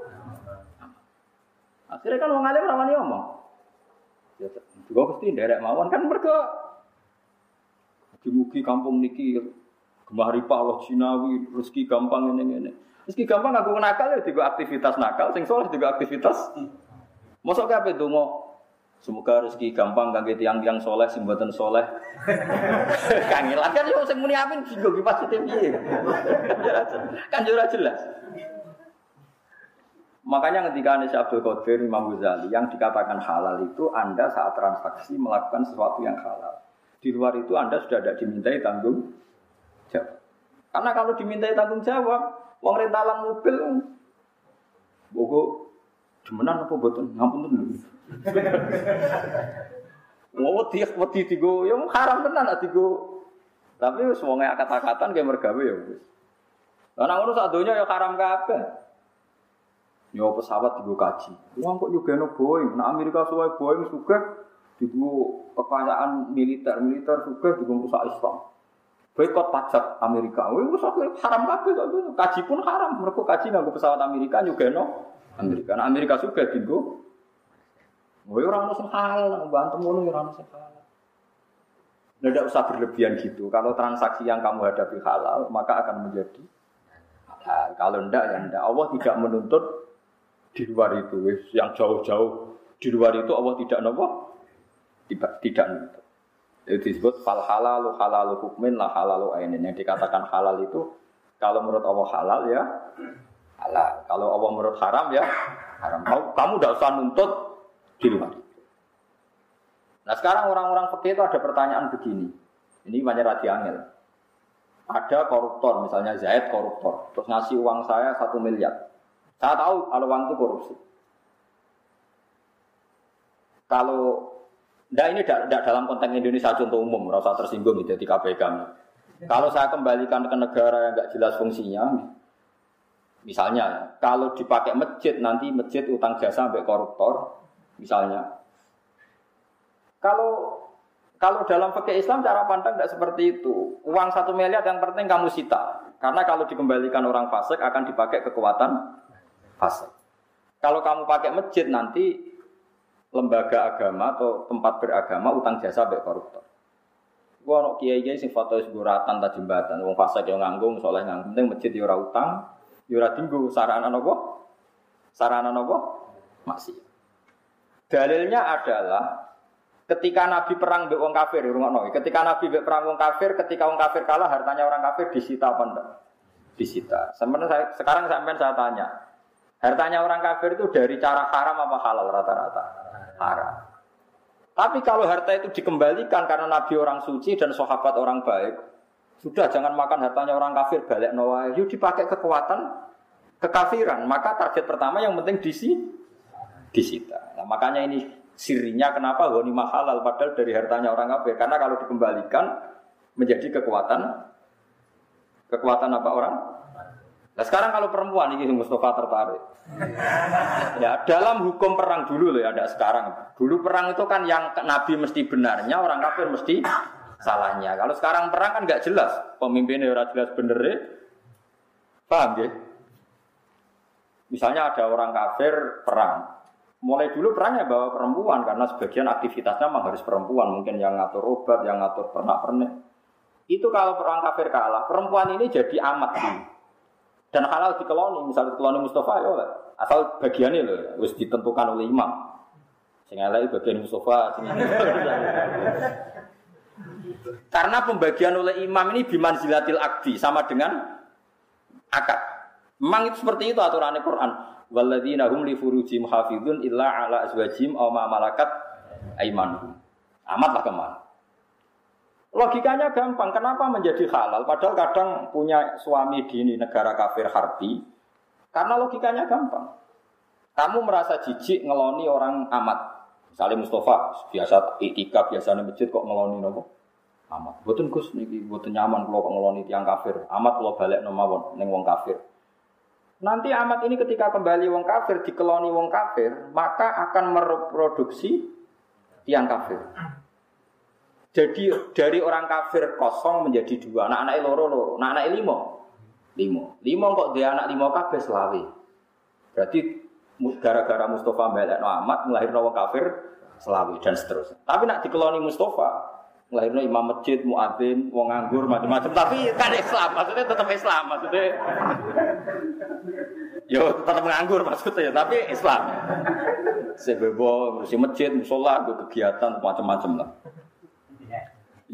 [SPEAKER 1] Akhirnya kan orang alim ramani ngomong. Ya, juga pasti derek mawon kan mereka dimugi kampung niki gemah ripah Allah Cinawi rezeki gampang ini ini. Rezeki gampang aku nakal ya juga aktivitas nakal, sing soleh juga aktivitas. Masuk apa itu mau Semoga rezeki gampang kangge tiang-tiang soleh sing mboten soleh. [LAUGHS] Kangelan kan yo sing muni amin sing go positif piye. [LAUGHS] Kan yo jelas. Makanya ketika Anies Abdul Qadir Imam Ghazali yang dikatakan halal itu Anda saat transaksi melakukan sesuatu yang halal. Di luar itu Anda sudah tidak dimintai tanggung jawab. Karena kalau dimintai tanggung jawab, uang rentalan mobil, bogo, demenan apa betul? Ngampun tuh. Mau [LAUGHS] wedi tigo, ya haram tenan tigo. Tapi semuanya kata-kata kayak mergawe ya wis. Lah nang ya haram kabeh. Yo pesawat tigo kaji. Wong kok juga no Boeing, nah Amerika suwe Boeing juga tigo kekayaan militer, militer juga tigo rusak Islam. Boykot pajak Amerika. Wih, wis haram kabeh Kaji pun haram. Mereka kaji nganggo pesawat Amerika juga no Amerika. Nah, Amerika juga Oh, ya orang sing halal, bantu mulu ya orang sing halal. Nah, tidak usah berlebihan gitu. Kalau transaksi yang kamu hadapi halal, maka akan menjadi halal. Kalau tidak, ya tidak. Allah tidak menuntut di luar itu. Yang jauh-jauh di luar itu Allah tidak nopo, tidak, tidak. Itu disebut fal halalu halalu hukmin lah halalu ainin. Yang dikatakan halal itu kalau menurut Allah halal ya halal. Kalau Allah menurut haram ya haram. Kamu tidak usah nuntut di luar itu. Nah sekarang orang-orang fakir itu ada pertanyaan begini. Ini banyak radi angel. Ada koruptor, misalnya Zaid koruptor, terus ngasih uang saya satu miliar. Saya tahu kalau uang itu korupsi. Kalau Nah ini tidak dalam konteks Indonesia contoh umum, rasa tersinggung gitu di KPK. Kalau saya kembalikan ke negara yang nggak jelas fungsinya, misalnya kalau dipakai masjid nanti masjid utang jasa sampai koruptor, misalnya. Kalau kalau dalam fakir Islam cara pandang tidak seperti itu. Uang satu miliar yang penting kamu sita. Karena kalau dikembalikan orang fasik akan dipakai kekuatan fasik. Kalau kamu pakai masjid nanti lembaga agama atau tempat beragama utang jasa sampai koruptor. Gua nok kiai kiai sing foto seguratan tak jembatan, wong fasik yang nganggung, soleh nganggung, penting masjid di ora utang, di ora tinggu, sarana nopo, sarana nopo, masih. Dalilnya adalah ketika Nabi perang mbek wong kafir, rungokno. Ketika Nabi mbek perang wong kafir, ketika wong kafir kalah, hartanya orang kafir disita apa enggak? Disita. Sebenarnya sekarang sampai saya tanya, hartanya orang kafir itu dari cara haram apa halal rata-rata? Haram. Tapi kalau harta itu dikembalikan karena Nabi orang suci dan sahabat orang baik, sudah jangan makan hartanya orang kafir balik nawa, yuk dipakai kekuatan kekafiran. Maka target pertama yang penting disi disita. Nah, makanya ini sirinya kenapa ghanimah halal padahal dari hartanya orang kafir. Karena kalau dikembalikan menjadi kekuatan kekuatan apa orang? Nah sekarang kalau perempuan ini Mustafa tertarik. Ya dalam hukum perang dulu loh ya, ada sekarang. Dulu perang itu kan yang Nabi mesti benarnya, orang kafir mesti salahnya. Kalau sekarang perang kan nggak jelas, pemimpinnya orang jelas bener Paham ya? Misalnya ada orang kafir perang, mulai dulu perannya bawa perempuan karena sebagian aktivitasnya memang harus perempuan, mungkin yang ngatur obat, yang ngatur pernak pernik. Itu kalau perang kafir kalah, perempuan ini jadi amat sih. Dan halal dikeloni, misalnya dikeloni Mustafa ya oleh. Asal bagiannya loh, harus ditentukan oleh imam. Sing elek bagian Mustafa, sing Karena pembagian oleh imam ini biman zilatil akdi sama dengan akad. Memang itu seperti itu aturannya Quran. Walladzina hum li furujim hafidun illa ala azwajim aw ma malakat aimanuhum. Amat lah ke mana. Logikanya gampang, kenapa menjadi halal? Padahal kadang punya suami di negara kafir harbi, karena logikanya gampang. Kamu merasa jijik ngeloni orang amat. Misalnya Mustafa, biasa itika, biasa masjid kok ngeloni nopo? Amat. Buatan Gus niki, buatan nyaman kalau kok ngeloni tiang kafir. Amat kalau balik nomawon neng wong kafir. Nanti amat ini ketika kembali wong kafir, dikeloni wong kafir, maka akan mereproduksi tiang kafir. Jadi dari orang kafir kosong menjadi dua. Anak anak loro loro, anak anak limo, limo, limo kok dia anak limo kafir selawi. Berarti gara-gara Mustafa melek amat melahirkan orang kafir selawi dan seterusnya. Tapi nak dikeloni Mustafa melahirkan imam masjid, muadzin, wong nganggur macam-macam. Tapi kan Islam, maksudnya tetap Islam, maksudnya. Yo tetap nganggur maksudnya, tapi Islam. Sebebo ngurusi masjid, musola, kegiatan macam-macam lah.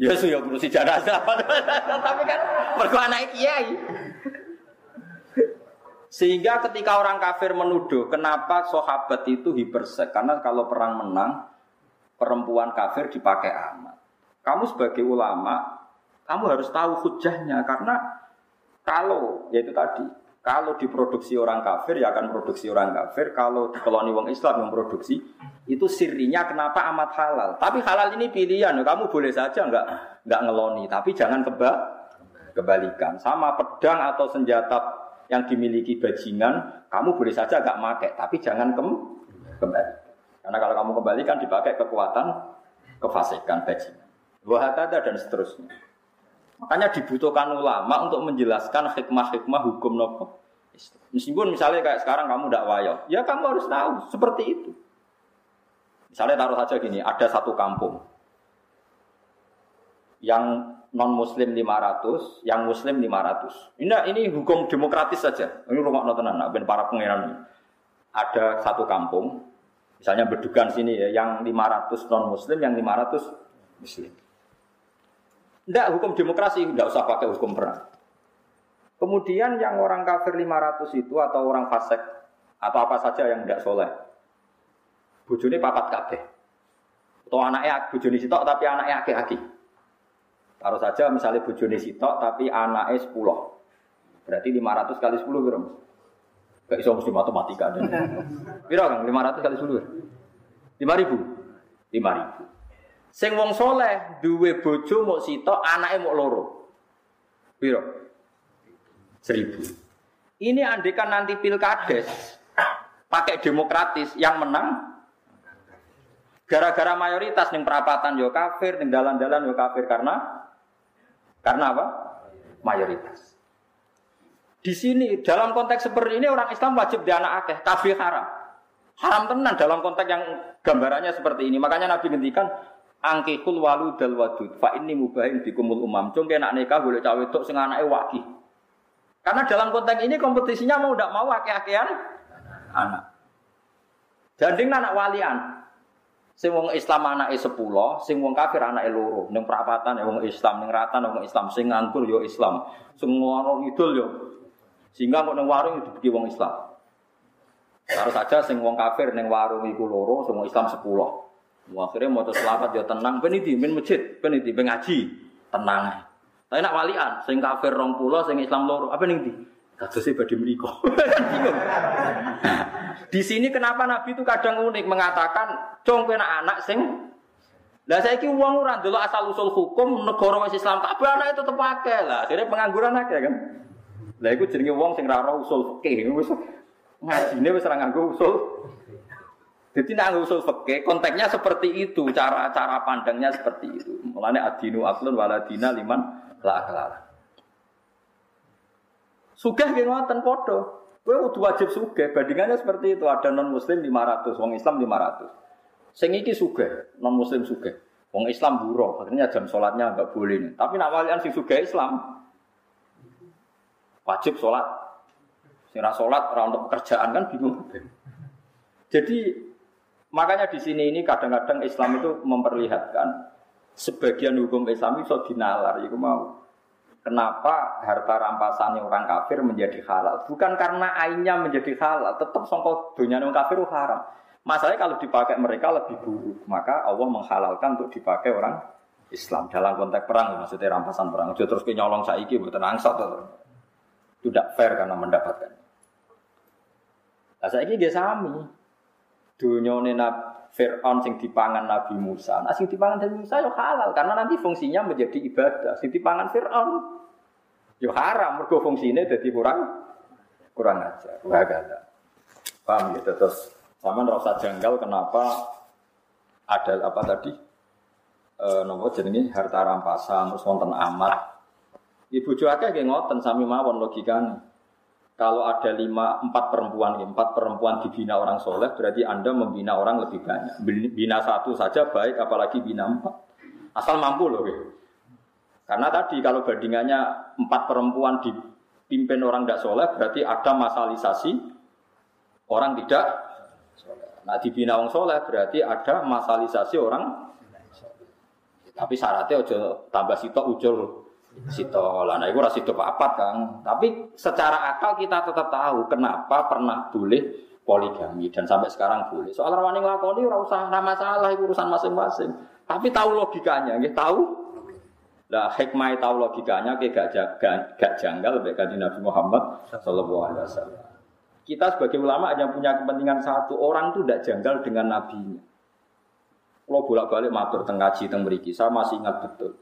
[SPEAKER 1] Ya su ya ngurusi jenazah. [LAUGHS] Tapi kan mergo anak kiai. Sehingga ketika orang kafir menuduh kenapa sahabat itu hipersek karena kalau perang menang perempuan kafir dipakai amat. Kamu sebagai ulama kamu harus tahu hujahnya karena kalau yaitu tadi kalau diproduksi orang kafir ya akan produksi orang kafir. Kalau koloni wong Islam yang produksi itu sirinya kenapa amat halal. Tapi halal ini pilihan. Kamu boleh saja nggak nggak ngeloni, tapi jangan keba kebalikan. Sama pedang atau senjata yang dimiliki bajingan, kamu boleh saja nggak make, tapi jangan kem kembali. Karena kalau kamu kembalikan dipakai kekuatan kefasikan bajingan. Wahatada dan seterusnya. Makanya dibutuhkan ulama untuk menjelaskan hikmah-hikmah hukum nopo. Meskipun misalnya kayak sekarang kamu tidak wayo, ya kamu harus tahu seperti itu. Misalnya taruh saja gini, ada satu kampung yang non muslim 500, yang muslim 500. Ini ini hukum demokratis saja. Ini rumah notenan, nah, ben para pangeran. Ada satu kampung, misalnya berdukan sini ya, yang 500 non muslim, yang 500 muslim. Tidak hukum demokrasi, tidak usah pakai hukum perang. Kemudian yang orang kafir 500 itu atau orang fasik atau apa saja yang tidak soleh. Bujuni papat kabeh. Atau anaknya bujuni sitok tapi anaknya aki-aki. Taruh saja misalnya bujuni sitok tapi anaknya 10. Berarti 500 kali 10 berapa? Gak bisa mesti matematika. Berapa kan? 500 kali 10. 5000. 5000. Sing wong soleh duwe bojo mau sitok, anaknya mau loro. Piro? Seribu. Ini andekan nanti pilkades pakai demokratis yang menang gara-gara mayoritas ning perapatan yo kafir, ning dalan-dalan yo kafir karena karena apa? Mayoritas. Di sini dalam konteks seperti ini orang Islam wajib di anak akeh, kafir haram. Haram tenan dalam konteks yang gambarannya seperti ini. Makanya Nabi ngendikan angkikul walu dal wadud. Fa ini mubahin dikumul umam. Cung nak nikah boleh cawe wedok sing anake waki. Karena dalam konteks ini kompetisinya mau tidak mau akeh-akehan anak. Janding anak walian. Sing wong Islam anake 10 sing wong kafir anake loro. Ning perapatan ya wong Islam ning ratan wong Islam. Sing nganggur yo Islam. Sing warung idul yo sehingga kok ning warung bagi wong Islam. Harus saja sing wong kafir ning warung iku loro sing wong Islam 10 Akhirnya mau selamat dia tenang, peniti, min masjid, peniti, ngaji, tenang. Tapi nak walian, sing kafir rong pulau, sing Islam loro, apa nih di? Kata sih pada meriko. [LAUGHS] di sini kenapa Nabi itu kadang unik mengatakan, cong kena anak sing lah saya ki uang orang dulu asal usul hukum negara wis Islam kabeh anak itu terpakai lah. Jadi pengangguran aja kan. Lah iku jenenge wong sing ra usul fikih wis ngajine wis nganggo usul jadi nak usul fikih konteksnya seperti itu, cara-cara pandangnya seperti itu. Mulanya adinu aklun waladina liman la aklala. Sugih nggih ngoten padha. Kowe kudu wajib sugih, bandingannya seperti itu. Ada non muslim 500, wong Islam 500. Sing iki sugih, non muslim sugih. Wong Islam buruh, akhirnya jam sholatnya enggak boleh nih. Tapi nak walian sing Islam wajib sholat. Sing sholat ora untuk pekerjaan kan bingung. Jadi Makanya di sini ini kadang-kadang Islam itu memperlihatkan sebagian hukum Islam itu dinalar, itu mau. Kenapa harta rampasannya orang kafir menjadi halal? Bukan karena ainnya menjadi halal, tetap songkok dunia orang kafir itu haram. Masalahnya kalau dipakai mereka lebih buruk, maka Allah menghalalkan untuk dipakai orang Islam dalam konteks perang, maksudnya rampasan perang. Jadi terus nyolong saiki buatan angsat itu tidak fair karena mendapatkan. Nah, saya ini dia sami. Dunia Fir'aun sing dipangan Nabi Musa. Nah sing dipangan Nabi Musa yo halal karena nanti fungsinya menjadi ibadah. Sing dipangan Fir'aun yo haram mergo fungsinya jadi kurang kurang ajar. Wagada. Paham ya terus sama rasa janggal kenapa ada apa tadi? E, nopo jenenge harta rampasan terus wonten amat. Ibu cuaca kayak ngoten sami mawon logikanya. Kalau ada lima, empat perempuan, empat perempuan dibina orang soleh, berarti Anda membina orang lebih banyak. Bina satu saja baik, apalagi bina empat. Asal mampu loh. Gitu. Karena tadi kalau bandingannya empat perempuan dipimpin orang tidak soleh, berarti ada masalisasi orang tidak Nah dibina orang soleh berarti ada masalisasi orang Tapi syaratnya ojo tambah sitok ujul Sito lah, nah itu rasa itu apa kang. Tapi secara akal kita tetap tahu kenapa pernah boleh poligami dan sampai sekarang boleh. Soal rawani ngelakoni ora usah nama masalah itu urusan masing-masing. Tapi tahu logikanya, nggih tahu. Lah hikmah tahu logikanya kayak gak, gak, gak janggal baik kanjeng Nabi Muhammad sallallahu alaihi wasallam. Kita sebagai ulama hanya punya kepentingan satu, orang itu tidak janggal dengan nabinya. Kalau bolak-balik matur tengah teng meriki, saya masih ingat betul.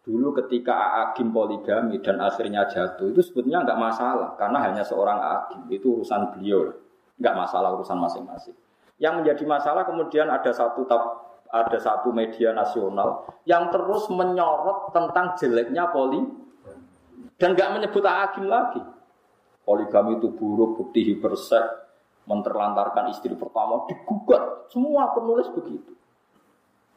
[SPEAKER 1] Dulu ketika Agim poligami dan akhirnya jatuh itu sebetulnya nggak masalah karena hanya seorang Agim itu urusan beliau nggak masalah urusan masing-masing. Yang menjadi masalah kemudian ada satu ada satu media nasional yang terus menyorot tentang jeleknya poli dan nggak menyebut Agim lagi. Poligami itu buruk, bukti hipersek, menterlantarkan istri pertama digugat. Semua penulis begitu.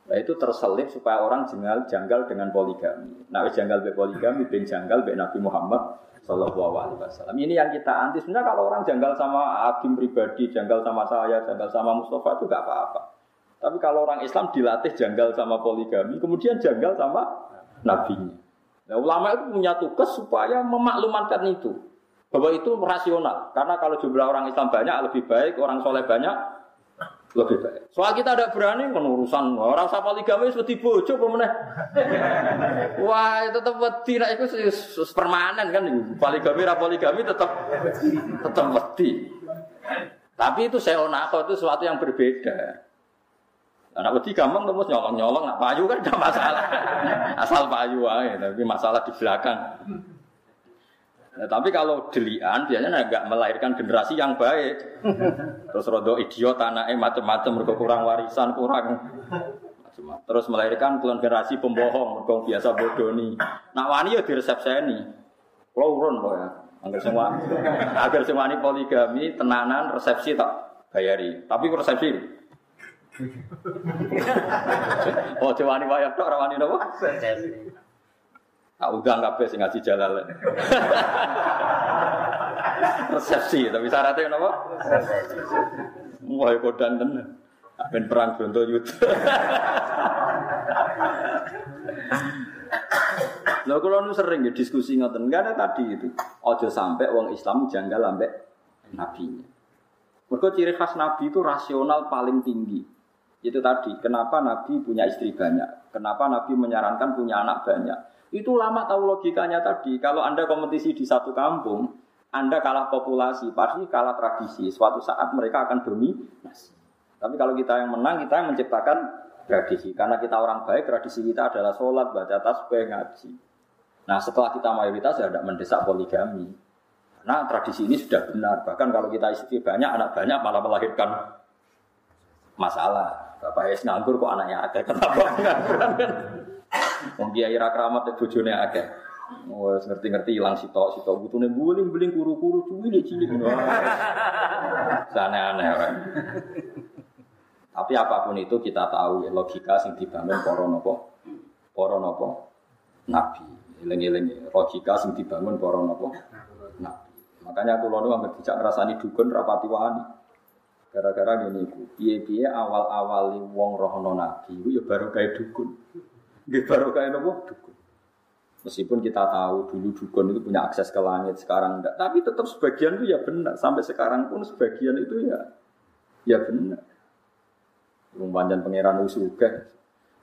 [SPEAKER 1] Nah itu terselip supaya orang jenggal, janggal dengan poligami. Nah janggal be poligami, ben janggal be Nabi Muhammad Sallallahu Alaihi Wasallam. Ini yang kita anti. Sebenarnya kalau orang janggal sama Agim pribadi, janggal sama saya, janggal sama Mustafa itu gak apa-apa. Tapi kalau orang Islam dilatih janggal sama poligami, kemudian janggal sama nabinya. Nah, ulama itu punya tugas supaya memaklumatkan itu. Bahwa itu rasional. Karena kalau jumlah orang Islam banyak lebih baik, orang soleh banyak lebih baik. Soal kita ada berani penurusan orang usah poligami seperti bojo pemenang. [LAUGHS] Wah, itu tetap wedi nek iku permanen kan poligami ra poligami tetap tetap wedi. Tapi itu seonako itu sesuatu yang berbeda. Anak wedi gampang terus nyolong-nyolong, nak payu kan tidak masalah. [LAUGHS] Asal payu aja, tapi masalah di belakang. Nah, tapi kalau delian biasanya nggak melahirkan generasi yang baik. [LAUGHS] Terus rodo idiot anaknya macam-macam kurang warisan kurang Terus melahirkan generasi pembohong mereka biasa bodoh nih. Nah wani ya diresepseni. Kalau urun ya. Agar semua, agar [LAUGHS] semua ini poligami, tenanan, resepsi tak bayari. Tapi resepsi [LAUGHS] oh, coba nih bayar tok, rawani nopo? Tak udang kabeh sing ngaji jalal. Resepsi, tapi syaratnya apa? Wah, kodan tenan. Ben perang Bronto Yuda. Lho kalau nu sering ya diskusi ngoten, ada tadi itu. Ojo sampai wong Islam janggal ambek nabinya. Mereka ciri khas nabi itu rasional paling tinggi. Itu tadi, kenapa nabi punya istri banyak? Kenapa nabi menyarankan punya anak banyak? Itu lama tahu logikanya tadi. Kalau Anda kompetisi di satu kampung, Anda kalah populasi, pasti kalah tradisi. Suatu saat mereka akan dominasi. Tapi kalau kita yang menang, kita yang menciptakan tradisi. Karena kita orang baik, tradisi kita adalah sholat, baca tasbih, ngaji. Nah setelah kita mayoritas ya tidak mendesak poligami. Nah tradisi ini sudah benar. Bahkan kalau kita istri banyak, anak banyak malah melahirkan masalah. Bapak es nganggur kok anaknya ada. Kenapa pengangguran kan? Wong kiai ra kramat bojone akeh. Wes ngerti-ngerti ilang sitok sitok butune buling-buling kuru-kuru cilik cilik ngono. Sana aneh kan. Tapi apa pun itu kita tahu ya logika sing dibangun para napa? Para napa? Nabi. Eling-eling logika sing dibangun para napa? Nabi. Makanya aku lalu anggere dijak ngrasani dukun rapati wani. Gara-gara iku, piye-piye awal-awali wong rohono nabi ya baru kayak dukun. Nggih barokah? Dukun. Meskipun kita tahu dulu dukun itu punya akses ke langit, sekarang enggak. Tapi tetap sebagian itu ya benar. Sampai sekarang pun sebagian itu ya ya benar. Rumpanjan pangeran usuga,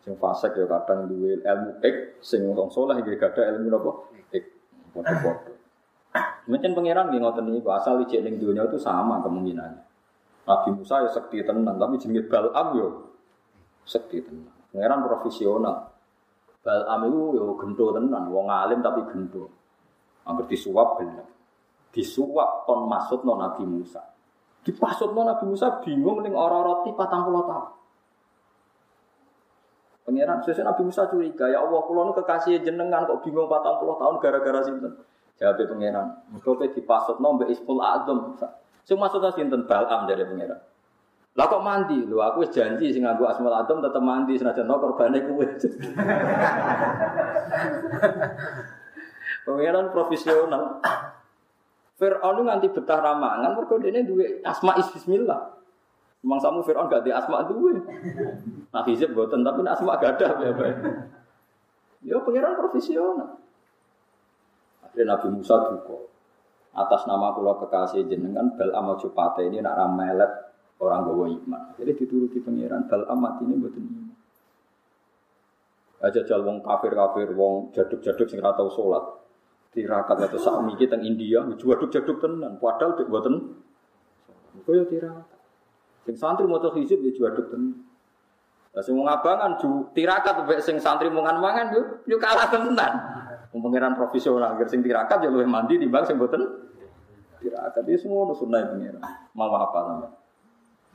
[SPEAKER 1] sing fasik ya kadang duwe ilmu ek, sing wong saleh nggih gadah ilmu napa? Ek. Padha-padha. Mungkin pangeran nggih ngoten niku asal ijek ning dunia itu sama kemungkinannya. Nabi Musa ya sekti tenan, tapi jenenge Balam yo sekti tenan. Pangeran profesional. Balam itu yo gento tenan, wong alim tapi gento. Angger disuap bener. Disuap kon maksud non Nabi Musa. Dipasut non Nabi Musa bingung ning ora roti patang puluh tahun. Pangeran sesuai Nabi Musa curiga, ya Allah, kulo nu kekasih jenengan kok bingung patang puluh tahun gara-gara sinten. Jawab pangeran, mergo dipasut non mbek Isful Azam. Sing maksudnya sinten Balam dari pangeran. Lah kok mandi? Lho aku janji sing nganggo Asmaul Adam tetep mandi senajan no korbane kuwe. Pangeran profesional. Fir'aun nganti betah ramangan mergo dene duwe asma is bismillah. Memang samu Fir'aun gak di asma duwe. Nah hizib boten tapi asma gak ada ya bae. Ya pangeran profesional. Akhirnya Nabi Musa duka. Atas nama kula kekasih jenengan bal amal cupate ini nak ramelet orang gawa iman. Jadi dituruti pangeran bal amat ini iman. Aja jal wong kafir kafir, wong jaduk jaduk sing ora tau salat. Tirakat atau sak miki teng India, jaduk jaduk tenan. Padahal dek buatan. Kaya tirakat. Sing santri maca hizib ya jaduk tenan. Lah sing ngabangan ju tirakat mek sing santri mungan mangan yo yo kalah tenan. Wong pangeran profesional, agar sing tirakat yo luwih mandi timbang sing boten tirakat. Itu semua sunah pangeran. Mau apa namanya?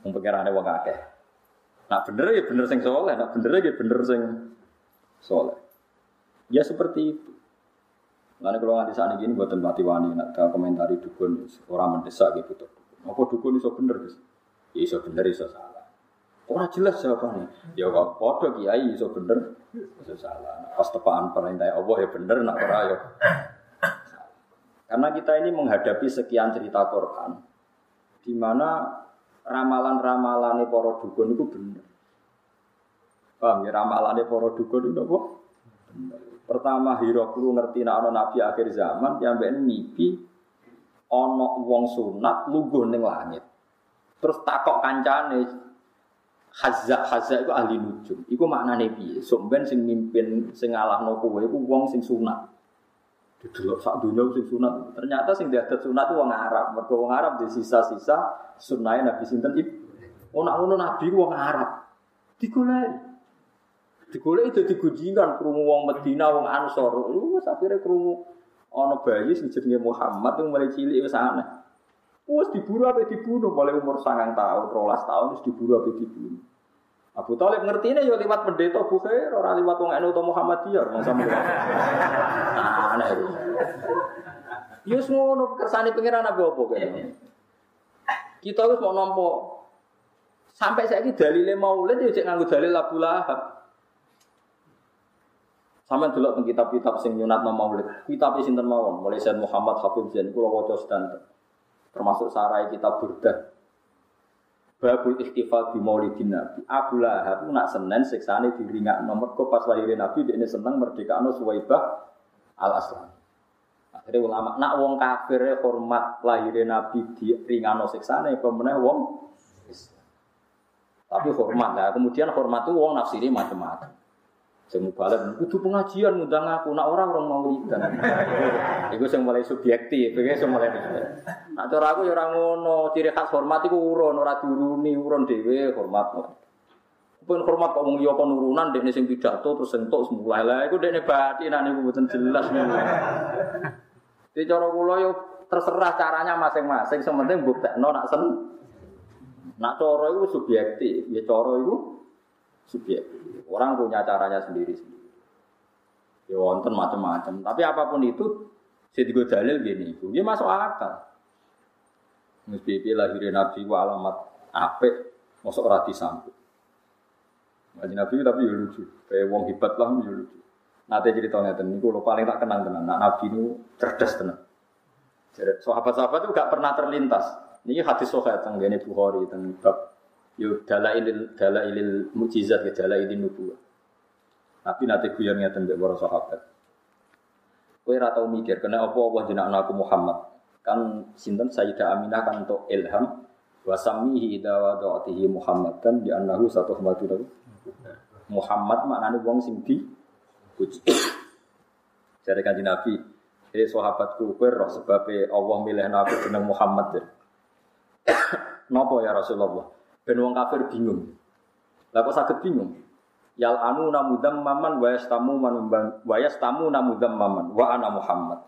[SPEAKER 1] Wong pengerane wong akeh. Nak bener ya bener sing soleh, nak bener ya bener sing soleh. Ya seperti itu. Lalu kalau nganti saat ini buat mati wani, nak komentari dukun orang mendesak gitu tuh. Apa dukun iso bener guys? Ya iso bener iso salah. Orang jelas jawabannya. Ya kok podo kiai iso bener iso salah. Pas tepaan perintah Allah ya bener, nak ora ya. Karena kita ini menghadapi sekian cerita Quran, di mana ramalan-ramalane para dukun itu bener. Paham ya ramalane para dukun itu apa? Pertama Hiroklu ngerti nek ana nabi akhir zaman yang mbek mimpi ana wong sunat lungguh ning langit. Terus takok kancane Hazza Hazza itu ahli nujum. Iku maknane piye? Sok ben sing mimpin sing ngalahno kowe iku wong sing sunat. Didelok sak dunia sing sunat. Ternyata sing diadat sunat itu wong Arab. Mergo wong Arab di sisa-sisa sunnah Nabi sinten ibu. Oh nak ngono Nabi wong Arab. Digoleki. Digoleki dadi gujingan krungu wong Medina, wong Ansor. Wis akhire krungu ana bayi sing jenenge Muhammad yang mulai cilik wis aneh. Wis diburu apa dibunuh mulai umur sangang tahun, rolas tahun wis diburu apa dibunuh. Abu Talib ngerti ini ya lewat pendeta Bukhair, orang lewat wong NU atau Muhammadiyah, orang sama Nah, aneh itu. Ya ngono kersane pangeran apa apa kene. Kita harus mau nompo. Sampai saya ini dalile maulid ya cek nganggo dalil Abu Lahab. Sampai dulu kitab-kitab sing nyunat maulid. Kitab sinten mawon, mulai Sayyid Muhammad Habib Zain kula sedanten. Termasuk sarai kitab Burdah. Babul ikhtifal di maulidin Nabi. Abu Lahab nak senen siksane diringak nomor kok pas lahirin Nabi dia ini seneng merdeka anu Suwaibah al Aslam. Akhirnya ulama nak wong kafir hormat lahirin Nabi di ringano siksane pemenang wong Tapi hormat lah. Kemudian hormat itu wong nafsiri macam-macam. Sing balik kudu pengajian ngundang aku, nak orang orang mau lidan. [LAUGHS] Iku sing mulai subjektif, iki sing mulai. Nak cara aku ya ora ngono, ciri khas hormat iku urun, ora diuruni, urun dhewe hormat. Pun hormat kok wong liya kon urunan dekne sing pidato terus sentuk semulai lah iku dekne batin niku mboten jelas niku. Di cara kula yo terserah caranya masing-masing, sementing buktekno nak sen. Nak cara iku subjektif, ya cara iku subjektif. Orang punya caranya sendiri-sendiri. Ya wonten macam-macam. Tapi apa pun itu, juga dalil gini, dia masuk akal. Mesti lahirin Nabi wa alamat apik, masuk rati sampai. Ngaji Nabi tapi ya lucu, kayak wong hebat lah ya lucu. Nanti cerita ngeten niku lo paling tak kenang tenan. Nak Nabi ini cerdas tenan. Sahabat-sahabat itu gak pernah terlintas. Ini hadis sohail tentang gini Bukhari tentang Yo dalailil dalailil mukjizat ke dalailin nubuwah. Tapi nanti guyon ngeten mbek para sahabat. Kowe ora tau mikir kena apa Allah jenakno aku Muhammad. Kan sinten Sayyidah Aminah kan untuk ilham wa sammihi idza wada'tihi Muhammad kan di annahu satu Muhammad Muhammad maknane wong sing di puji. Jare kanjeng Nabi, "Hei sahabatku, kowe roh sebabe Allah milih aku jeneng Muhammad." [COUGHS] Napa ya Rasulullah? Ben wong kafir bingung. Lah kok saged bingung? Yal anu namudam maman wa yastamu manumbang wa yastamu namudam maman wa ana Muhammad.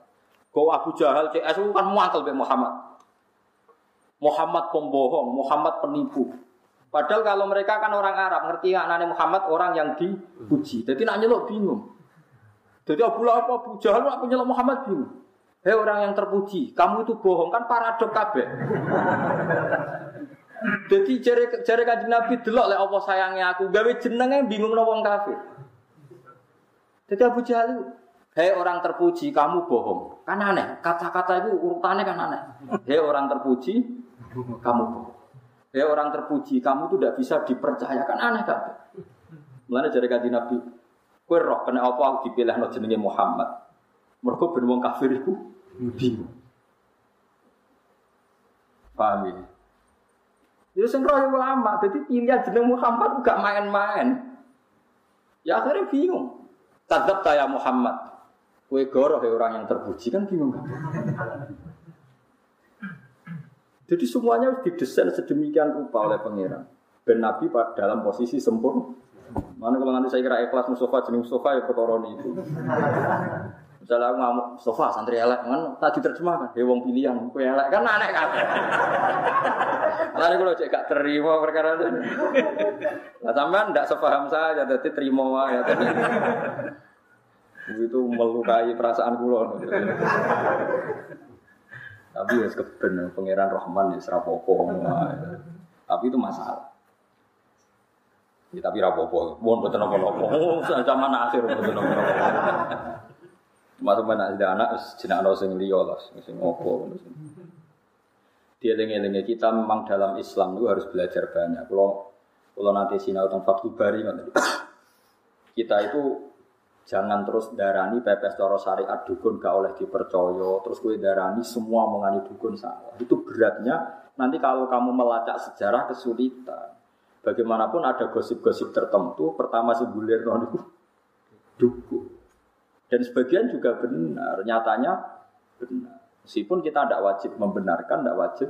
[SPEAKER 1] Kau Abu Jahal CS kan muatal be Muhammad. Muhammad pembohong, Muhammad penipu. Padahal kalau mereka kan orang Arab, ngerti anaknya Muhammad orang yang dipuji. Jadi nak nyelok bingung. Jadi Abu Lahab, Abu Jahal, aku nyelok Muhammad bingung. Hei orang yang terpuji, kamu itu bohong kan paradok kabeh. Jadi jari jari kanjeng Nabi delok lek apa sayangnya aku gawe jenenge bingung no wong kafir. Jadi Abu Jahal Hei orang terpuji, kamu bohong. Kan aneh, kata-kata itu urutannya kan aneh. Hei orang terpuji, kamu bohong. Hei orang terpuji, kamu itu tidak bisa dipercaya. Kan aneh kan? Mulanya jari kanjeng Nabi, kue roh kena apa aku dipilih no jenenge Muhammad. Mereka ben wong kafir itu bingung. Paham ya? Ya sing ulama, jadi pilihan jeneng Muhammad gak main-main. Ya akhirnya bingung. Tadab ya Muhammad. Kue goroh ya orang yang terpuji kan bingung? Jadi semuanya didesain sedemikian rupa oleh pangeran. Ben Nabi dalam posisi sempurna. Mana kalau nanti saya kira ikhlas Mustafa jenis Mustafa ya perkara itu. Misalnya aku ngamuk Mustafa santri elek kan tadi terjemahkan. Ya wong pilihan kue elek kan aneh kan. [LAUGHS] Lalu kalau cek gak terima perkara itu. Nah sampean tidak sepaham saya jadi terima ya tadi itu melukai perasaan kulo. Tapi ya keben pangeran Rahman ya serapopo. Tapi itu masalah. Ya, tapi rapopo, mohon betul nopo nopo. Oh, zaman akhir betul nopo nopo. Cuma teman ada anak, jenak no sing liya lah, sing. Dia lengi-lengi kita memang dalam Islam itu harus belajar banyak. Kalau kalau nanti sinau tentang Fathul Bari, [COUGHS] kita itu Jangan terus darani pepes toro syariat dukun gak oleh dipercaya. Terus gue darani semua mengani dukun salah. Itu beratnya. Nanti kalau kamu melacak sejarah kesulitan. Bagaimanapun ada gosip-gosip tertentu. Pertama si bulir itu dukun. Dan sebagian juga benar. Nyatanya benar. Meskipun kita tidak wajib membenarkan, tidak wajib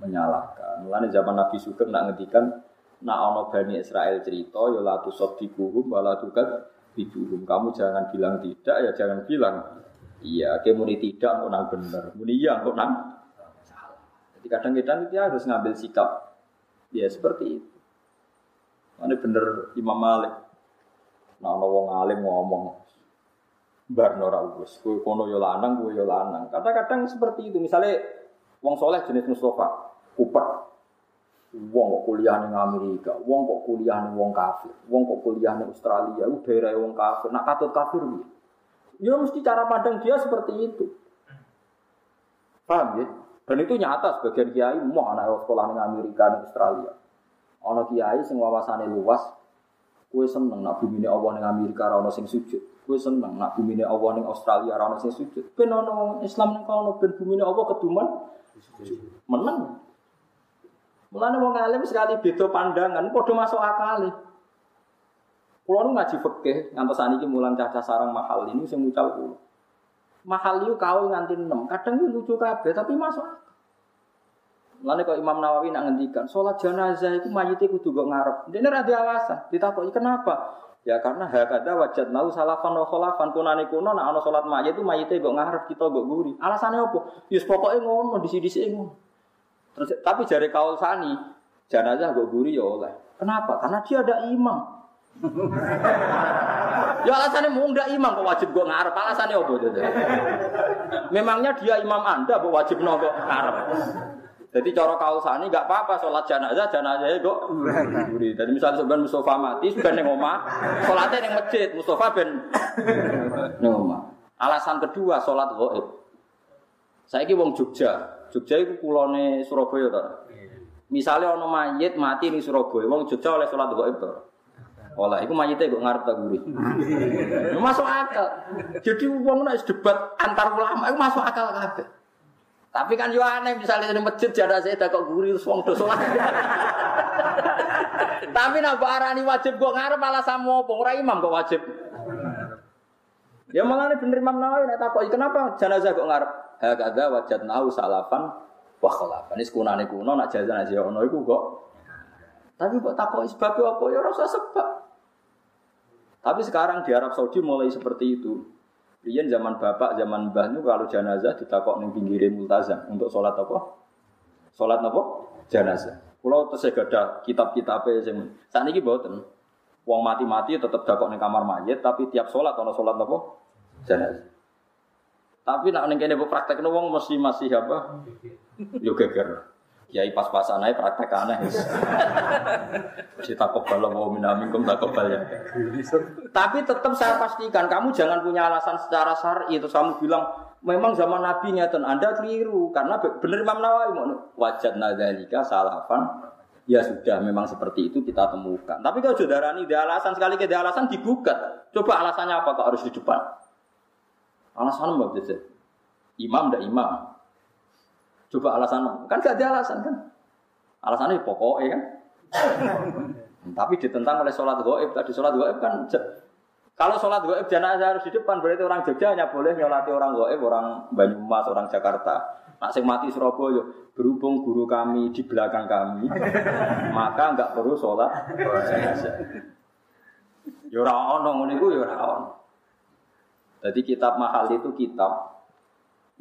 [SPEAKER 1] menyalahkan. Mulanya zaman Nabi Sugeng nak ngedikan, nak ono bani Israel cerita, ya la tusaddiquhum wa la biduhum. Kamu jangan bilang tidak ya jangan bilang iya. Muni tidak kok nang bener, muni iya kok nang. Jadi kadang-kadang kita harus ngambil sikap ya seperti itu. Ini bener Imam Malik. Nah, ono wong alim ngomong bar nora wis kono yo lanang kowe yo lanang. Kadang-kadang seperti itu. Misalnya wong soleh jenis Mustafa, kupet Wong kok kuliah ning Amerika, wong kok kuliah ning wong kafir, wong kok kuliah ning Australia, itu daerah wong kafir. Nak katut kafir piye? Ya mesti cara pandang dia seperti itu. Paham ya? Dan itu nyata sebagian kiai mau anak sekolah ning Amerika ning Australia. Ana kiai sing wawasane luas, kue seneng nak bumi ini Allah ning Amerika ora sing sujud. Kue seneng nak bumi ini Allah ning Australia ora sing sujud. Ben Islam ning kono ben bumi ini Allah keduman menang. Mulane wong alim sekali beda pandangan, padha masuk akal. Kulo nu ngaji fikih ngantos saniki mulang caca sarang mahal ini sing mucal kulo. Mahal itu kau nganti 6. Kadang itu lucu kabeh tapi masuk akal. Kok Imam Nawawi nak ngendikan, salat jenazah itu mayite kudu ngarep. Dene ra alasan. Ditakoki kenapa? Ya karena hakada wajat nau salafan wa khalafan kunane kuno nak ana salat mayit itu mayite kok ngarep kita kok guri. Alasannya apa? Yus pokoke ngono disi-disi ngono. Terus, tapi jari kaul sani, jenazah gue guri ya oleh. Kenapa? Karena dia ada imam. [LAUGHS] ya alasannya mau nggak imam kok wajib gue ngarep. Alasannya apa itu? Memangnya dia imam anda kok wajib nopo ngarep. Jadi cara kaul sani nggak apa-apa sholat jenazah jenazah kok guri. Jadi misalnya sebenarnya Mustafa mati sudah neng omah, sholatnya neng masjid Mustafa ben neng omah. Alasan kedua sholat goib. Saya ki wong Jogja, Jogja itu kulone Surabaya ta. Misalnya ono mayit mati di Surabaya, wong Jogja oleh sholat gaib ta. Olah, itu mayitnya kok ngarep tak gurih. masuk akal. Jadi uang nek debat antar ulama itu masuk akal kabeh. Tapi kan yo aneh misalnya di masjid jada saya kok terus wong do salat. Tapi nak arani wajib kok ngarep malah sama apa ora imam kok wajib. Ya malah ini bener Imam Nawawi nek takoki kenapa jenazah kok ngarep? Hakadza wajadnahu salafan wa khalafan. Ini kunane kuno nak jenazah ono iku kok. Tapi kok takoki sebab apa ya rasa sebab. Tapi sekarang di Arab Saudi mulai seperti itu. Rian zaman bapak, zaman mbah itu kalau jenazah ditakok ning pinggire multazam untuk sholat apa? Sholat apa? Jenazah. Kalau terus ada kitab-kitabnya sing saat ini boten. Wong mati-mati tetap dakok ning kamar mayit, tapi tiap sholat ono sholat apa? Jenazah. Tapi nak ning praktek wong mesti masih apa? Yo geger. Kiai pas-pasan aja praktek aneh. Takut kalau mau minamikum takut ya. Tapi tetap saya pastikan kamu jangan punya alasan secara syar'i itu kamu bilang memang zaman Nabi nyata Anda keliru karena benar Imam Nawawi wajat nadzalika salafan ya sudah memang seperti itu kita temukan. Tapi kalau saudara ini ada alasan sekali ke alasan digugat. Coba alasannya apa kok harus di depan? Alasan apa? Imam tidak imam. Coba alasan kan gak ada alasan kan? Alasannya pokoknya kan. Tapi ditentang oleh sholat goib tadi sholat goib kan kalau sholat goib jenazah harus di depan berarti orang Jogja hanya boleh nyolati orang goib orang Banyumas orang Jakarta. Nak sing mati Surabaya berhubung guru kami di belakang kami [LAUGHS] maka nggak perlu sholat jenazah. Ya ora ono ngono iku ya ora ono. Jadi kitab mahal itu kitab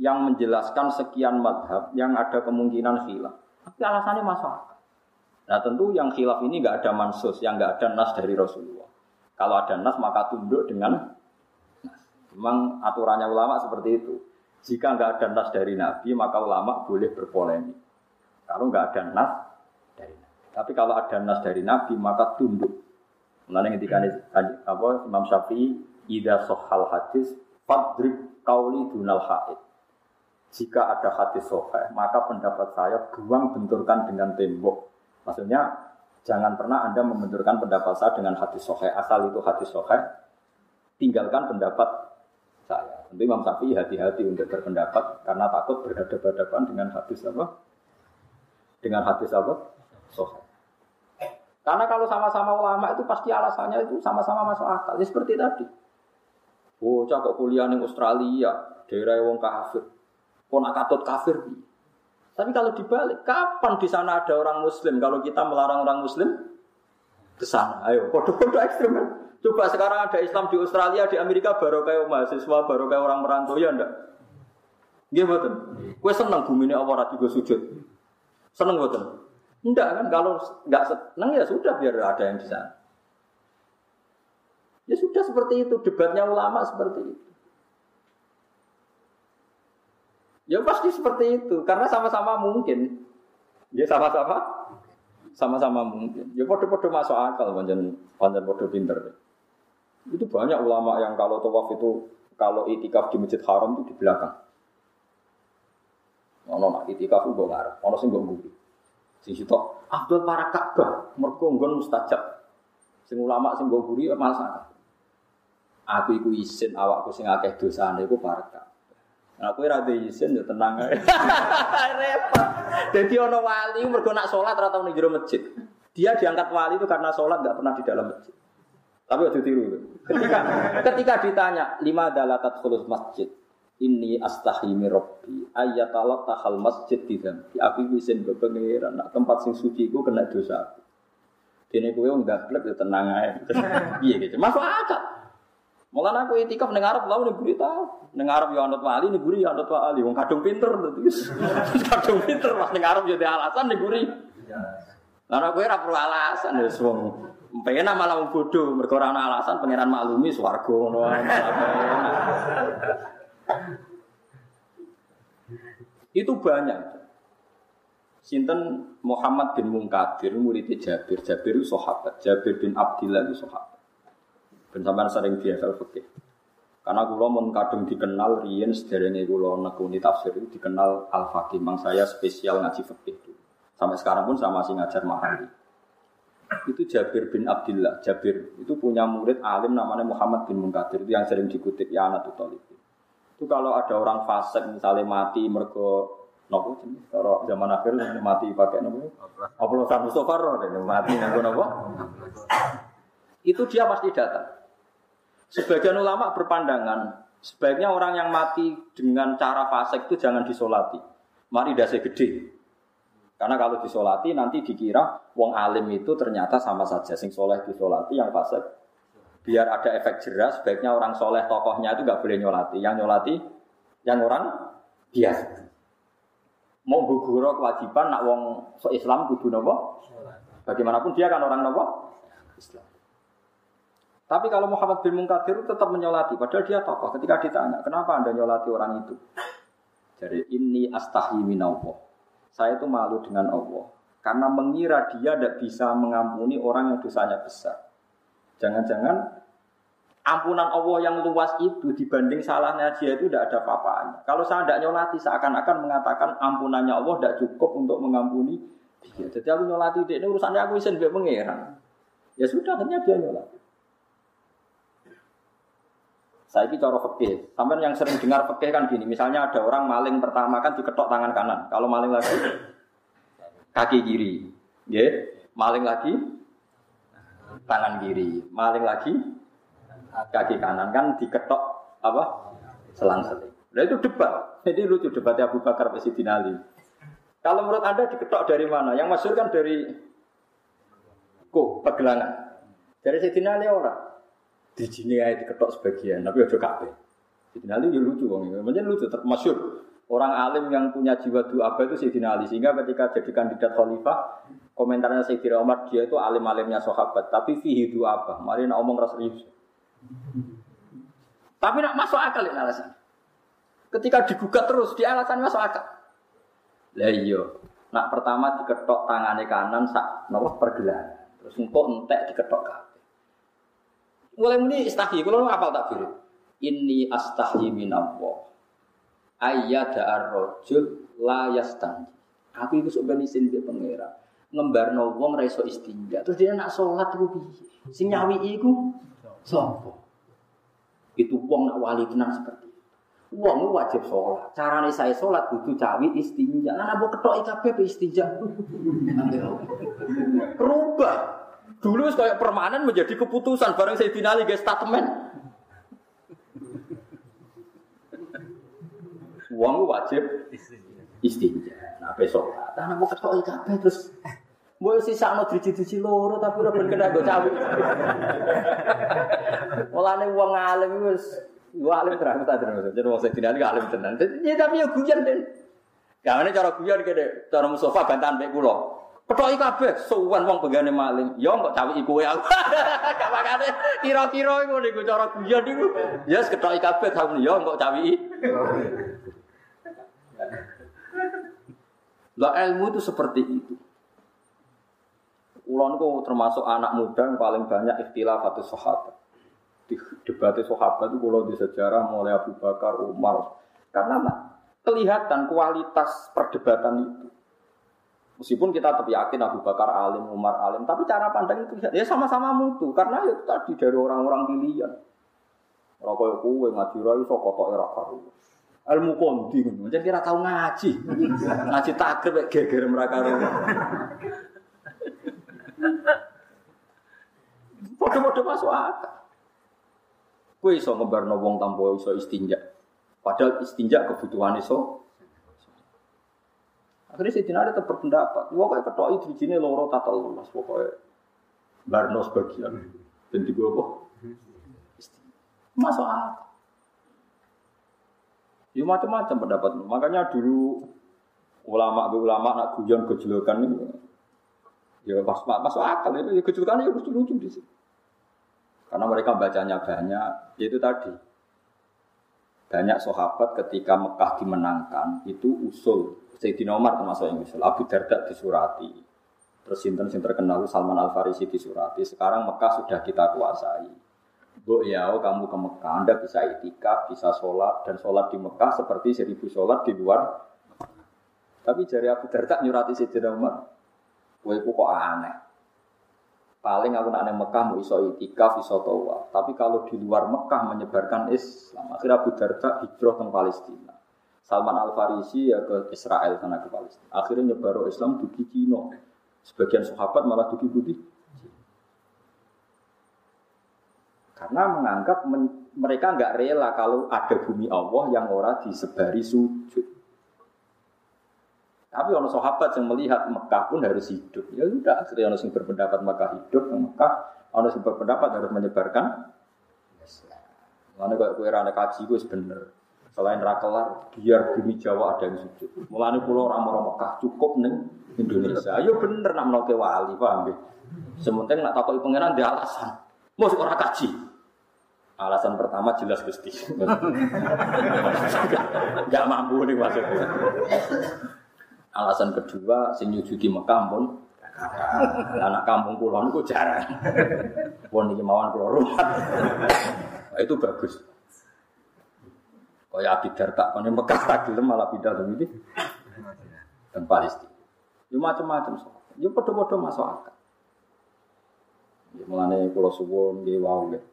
[SPEAKER 1] yang menjelaskan sekian madhab yang ada kemungkinan khilaf. Tapi alasannya masuk akal. Nah tentu yang khilaf ini nggak ada mansus, yang nggak ada nas dari Rasulullah. Kalau ada nas maka tunduk dengan nas. Memang aturannya ulama seperti itu. Jika nggak ada nas dari Nabi maka ulama boleh berpolemik. Kalau nggak ada nas dari Nabi. Tapi kalau ada nas dari Nabi maka tunduk. Mengenai ketika apa Imam Syafi'i ida sohal hadis fadrib kauli dunal haid jika ada hadis soheh, maka pendapat saya buang benturkan dengan tembok. Maksudnya, jangan pernah Anda membenturkan pendapat saya dengan hadis soheh. Asal itu hadis soheh, tinggalkan pendapat saya. Tentu Imam Syafi'i hati-hati untuk berpendapat, karena takut berhadapan-hadapan dengan hadis apa? Dengan hadis apa? Soheh. Karena kalau sama-sama ulama itu pasti alasannya itu sama-sama masuk akal. Ya seperti tadi. Oh, cakap kuliah di Australia, daerah wong kafir Katut kafir. Tapi kalau dibalik, kapan di sana ada orang Muslim? Kalau kita melarang orang Muslim ke sana, ayo, kode-kode ekstrim kan? Coba sekarang ada Islam di Australia, di Amerika baru kayak mahasiswa, baru kayak orang merantau ya enggak? Iya betul. Gue seneng bumi ini Allah juga sujud. Seneng betul. Enggak kan? Kalau enggak seneng ya sudah biar ada yang di sana. Ya sudah seperti itu. Debatnya ulama seperti itu. Ya pasti seperti itu, karena sama-sama mungkin. Ya sama-sama, sama-sama mungkin. Ya podo-podo masuk akal, panjang panjang podo pinter. Itu banyak ulama yang kalau tawaf itu, kalau itikaf di masjid haram itu di belakang. Ono nak itikaf gue ngarep, ono sing gue guri. Sing situ, Abdul para Ka'bah, mergo nggon mustajab. Sing ulama sing gue guri ya masalah. Aku iku isin awakku sing akeh dosane iku para. Nah, aku ora ndek izin ya tenang ae. [LAUGHS] Repot. Dadi ana wali mergo nak salat ora tau ning jero masjid. Dia diangkat wali itu karena sholat nggak pernah di dalam masjid. Tapi waktu tiru. Ketika ketika ditanya lima dalatat khulus masjid, ini astahi mirabbi ayatalat tahal masjid di di aku izin ke nak tempat sing suci ku kena dosa aku. Dene kowe nggak klep ya tenang ae. [LAUGHS] Iya gitu. Masuk akal. Mulane aku itikaf ning Arab lalu ning guri ta. Ning Arab yo anut wali, ning guri yo anut wali. Wong kadung pinter terus. [LAUGHS] kadung pinter pas ning Arab yo alasan ning guri. Karena kowe ora perlu alasan wis wong Pengen malah wong bodoh, mergo ora ana alasan pangeran maklumi swarga ngono [LAUGHS] Itu banyak. Sinten Muhammad bin Munkadir muridnya Jabir. Jabir itu sahabat. Jabir bin Abdillah itu sahabat. Ben sampean sering biasa fikih. Karena kula mun kadung dikenal riyen sederenge kula nekuni tafsir itu dikenal Al Faqih. Mang saya spesial ngaji fikih itu. Sampai sekarang pun saya masih ngajar mahali. itu Jabir bin Abdullah. Jabir itu punya murid alim namanya Muhammad bin Munkadir itu yang sering dikutip ya anak Talib. Itu kalau ada orang fasik misalnya mati mergo nopo kalau zaman akhir mati pakai nopo oplosan Mustafa roh mati nopo nopo [LAUGHS] itu dia pasti datang sebagian ulama berpandangan sebaiknya orang yang mati dengan cara fasik itu jangan disolati. Mari dasi gede. Karena kalau disolati nanti dikira wong alim itu ternyata sama saja. Sing soleh disolati yang fasik. Biar ada efek jelas sebaiknya orang soleh tokohnya itu nggak boleh nyolati. Yang nyolati yang orang biasa. Mau guguro kewajiban nak wong so Islam kudu nopo. Bagaimanapun dia kan orang nopo? Islam. Tapi kalau Muhammad bin Munkadir tetap menyolati, padahal dia tokoh. Ketika ditanya, kenapa anda nyolati orang itu? Jadi ini astahi minallah. Saya itu malu dengan Allah. Karena mengira dia tidak bisa mengampuni orang yang dosanya besar. Jangan-jangan ampunan Allah yang luas itu dibanding salahnya dia itu tidak ada apa-apanya. Kalau saya tidak nyolati seakan-akan mengatakan ampunannya Allah tidak cukup untuk mengampuni dia. Jadi aku nyolati dia ini urusannya aku isin biar mengeran. Ya sudah akhirnya dia nyolati. Saya ini cara fakih. Sampai yang sering dengar fakih kan gini. Misalnya ada orang maling pertama kan diketok tangan kanan. Kalau maling lagi kaki kiri. Ya, maling lagi tangan kiri. Maling lagi kaki kanan kan diketok apa selang seling. Nah itu debat. Jadi lucu debatnya Abu Bakar Presiden Ali. Kalau menurut anda diketok dari mana? Yang masuk kan dari kok pegelangan. Dari Sayyidina Ali orang. Di sini aja diketok sebagian, tapi udah kabeh. Sayyidina Ali ya lucu wong. Macam lucu termasuk orang alim yang punya jiwa apa itu Sayyidina Ali. Sehingga ketika jadi kandidat khalifah, komentarnya Sayyidina Umar dia itu alim-alimnya sahabat, tapi fihi apa? Mari nak omong rasa tapi nak masuk akal ini alasan. Ketika digugat terus, di alasan masuk akal. Lah iya, nak pertama diketok tangannya kanan sak nopo pergelangan. Terus engkau entek diketok kabeh. Mulai muni istahi, kalau apal tak biru. Ini astahi minallah. Ayyada ar-rajul la yastanji. Aku itu sebenarnya isin dia pengira. Ngembarno wong ra iso istinja. Terus dia nak sholat ku piye? Sing nyawi iku sapa? Itu wong nak wali tenang seperti itu. Wong wajib sholat. Caranya saya sholat butuh cawi istinja. Nah, nabo ketok IKP istinja. [LAUGHS] Rubah. Dulu kayak permanen menjadi keputusan bareng saya finali guys statement. Wong wajib istinja. Nah, besok. Nah, nabo ketok IKP terus Mbok sisa ana driji-driji loro tapi ora ben kena nggo cawi. Mulane wong alim wis yo alim terang ta terus. Jadi wong sing dinani alim tenan. Ya tapi yo guyon den. Gawene cara guyon kene cara Mustafa bantahan mek kula. Petoki kabeh suwan wong benggane maling. Yo kok cawi kowe aku. [LAUGHS] Gak makane kira-kira iku niku cara guyon niku. Ya yes, ketoki kabeh tahun yo kok cawi. Lah ilmu itu seperti itu. Ulon itu termasuk anak muda yang paling banyak ikhtilaf atau sahabat. Di debat sahabat itu kalau di sejarah mulai Abu Bakar, Umar. Karena kelihatan kualitas perdebatan itu. Meskipun kita tetap yakin Abu Bakar alim, Umar alim, tapi cara pandang itu ya sama-sama mutu karena itu tadi dari orang-orang pilihan. Orang kaya kowe ngaji ra iso kotoke ra karo. Ilmu kondi ngono. Jadi kira tau ngaji. ngaji takrib geger mereka Bodoh-bodoh masuk akal. Kue iso ngebarno wong tanpa iso istinja. Padahal istinja kebutuhan iso. Akhirnya Sayyidina Ali tetap berpendapat. Wah kayak ketok itu di sini loro tata lunas. Pokoknya barno sebagian. Dan juga apa? Masuk akal. Ya macam-macam pendapat. Makanya dulu ulama ulama nak guyon gejolokan ini Ya pas masuk akal itu ya kejutannya ya lucu-lucu di sini. Karena mereka bacanya banyak, itu tadi. Banyak sahabat ketika Mekah dimenangkan itu usul Sayyidina Umar termasuk yang usul Abu Darda disurati. Terus sinten sing terkenal Salman Al Farisi disurati. Sekarang Mekah sudah kita kuasai. Bu ya, kamu ke Mekah, Anda bisa itikaf, bisa sholat, dan sholat di Mekah seperti seribu sholat di luar. Tapi jari Abu Darda nyurati Sayyidina Umar, Kowe kok aneh. Paling aku nak Mekah mau iso itikaf, iso tawa. Tapi kalau di luar Mekah menyebarkan Islam, akhirnya Abu Darda hijrah ke Palestina. Salman Al Farisi ya ke Israel karena ke Palestina. Akhirnya nyebar Islam di Cina. Sebagian sahabat malah di putih. Karena menganggap men mereka nggak rela kalau ada bumi Allah yang ora disebari sujud. Tapi orang sahabat yang melihat Mekah pun harus hidup. Ya sudah, akhirnya orang yang berpendapat Mekah hidup, Mekah orang yang berpendapat harus menyebarkan Mana kayak kue rana kaji gue. Selain rakelar, biar bumi Jawa ada yang sujud. Mulane pulau orang Mekah cukup neng Indonesia. Ayo bener nak menoke wali, paham ya? Sementing nak takut pangeran dia alasan. Mau orang kaji. Alasan pertama jelas gusti. [LAUGHS] Gak mampu nih maksudnya. Alasan kedua, sing nyujudi Mekah pun anak kampung pulau itu jarang. Pun iki mawon pulau rumah. Itu bagus. Kaya Abi Darda kan Mekah tak gelem malah pindah ini dan Palestina. Ya macam-macam. Ya padha-padha masuk akal. Ya mulane kula suwun nggih wau nggih.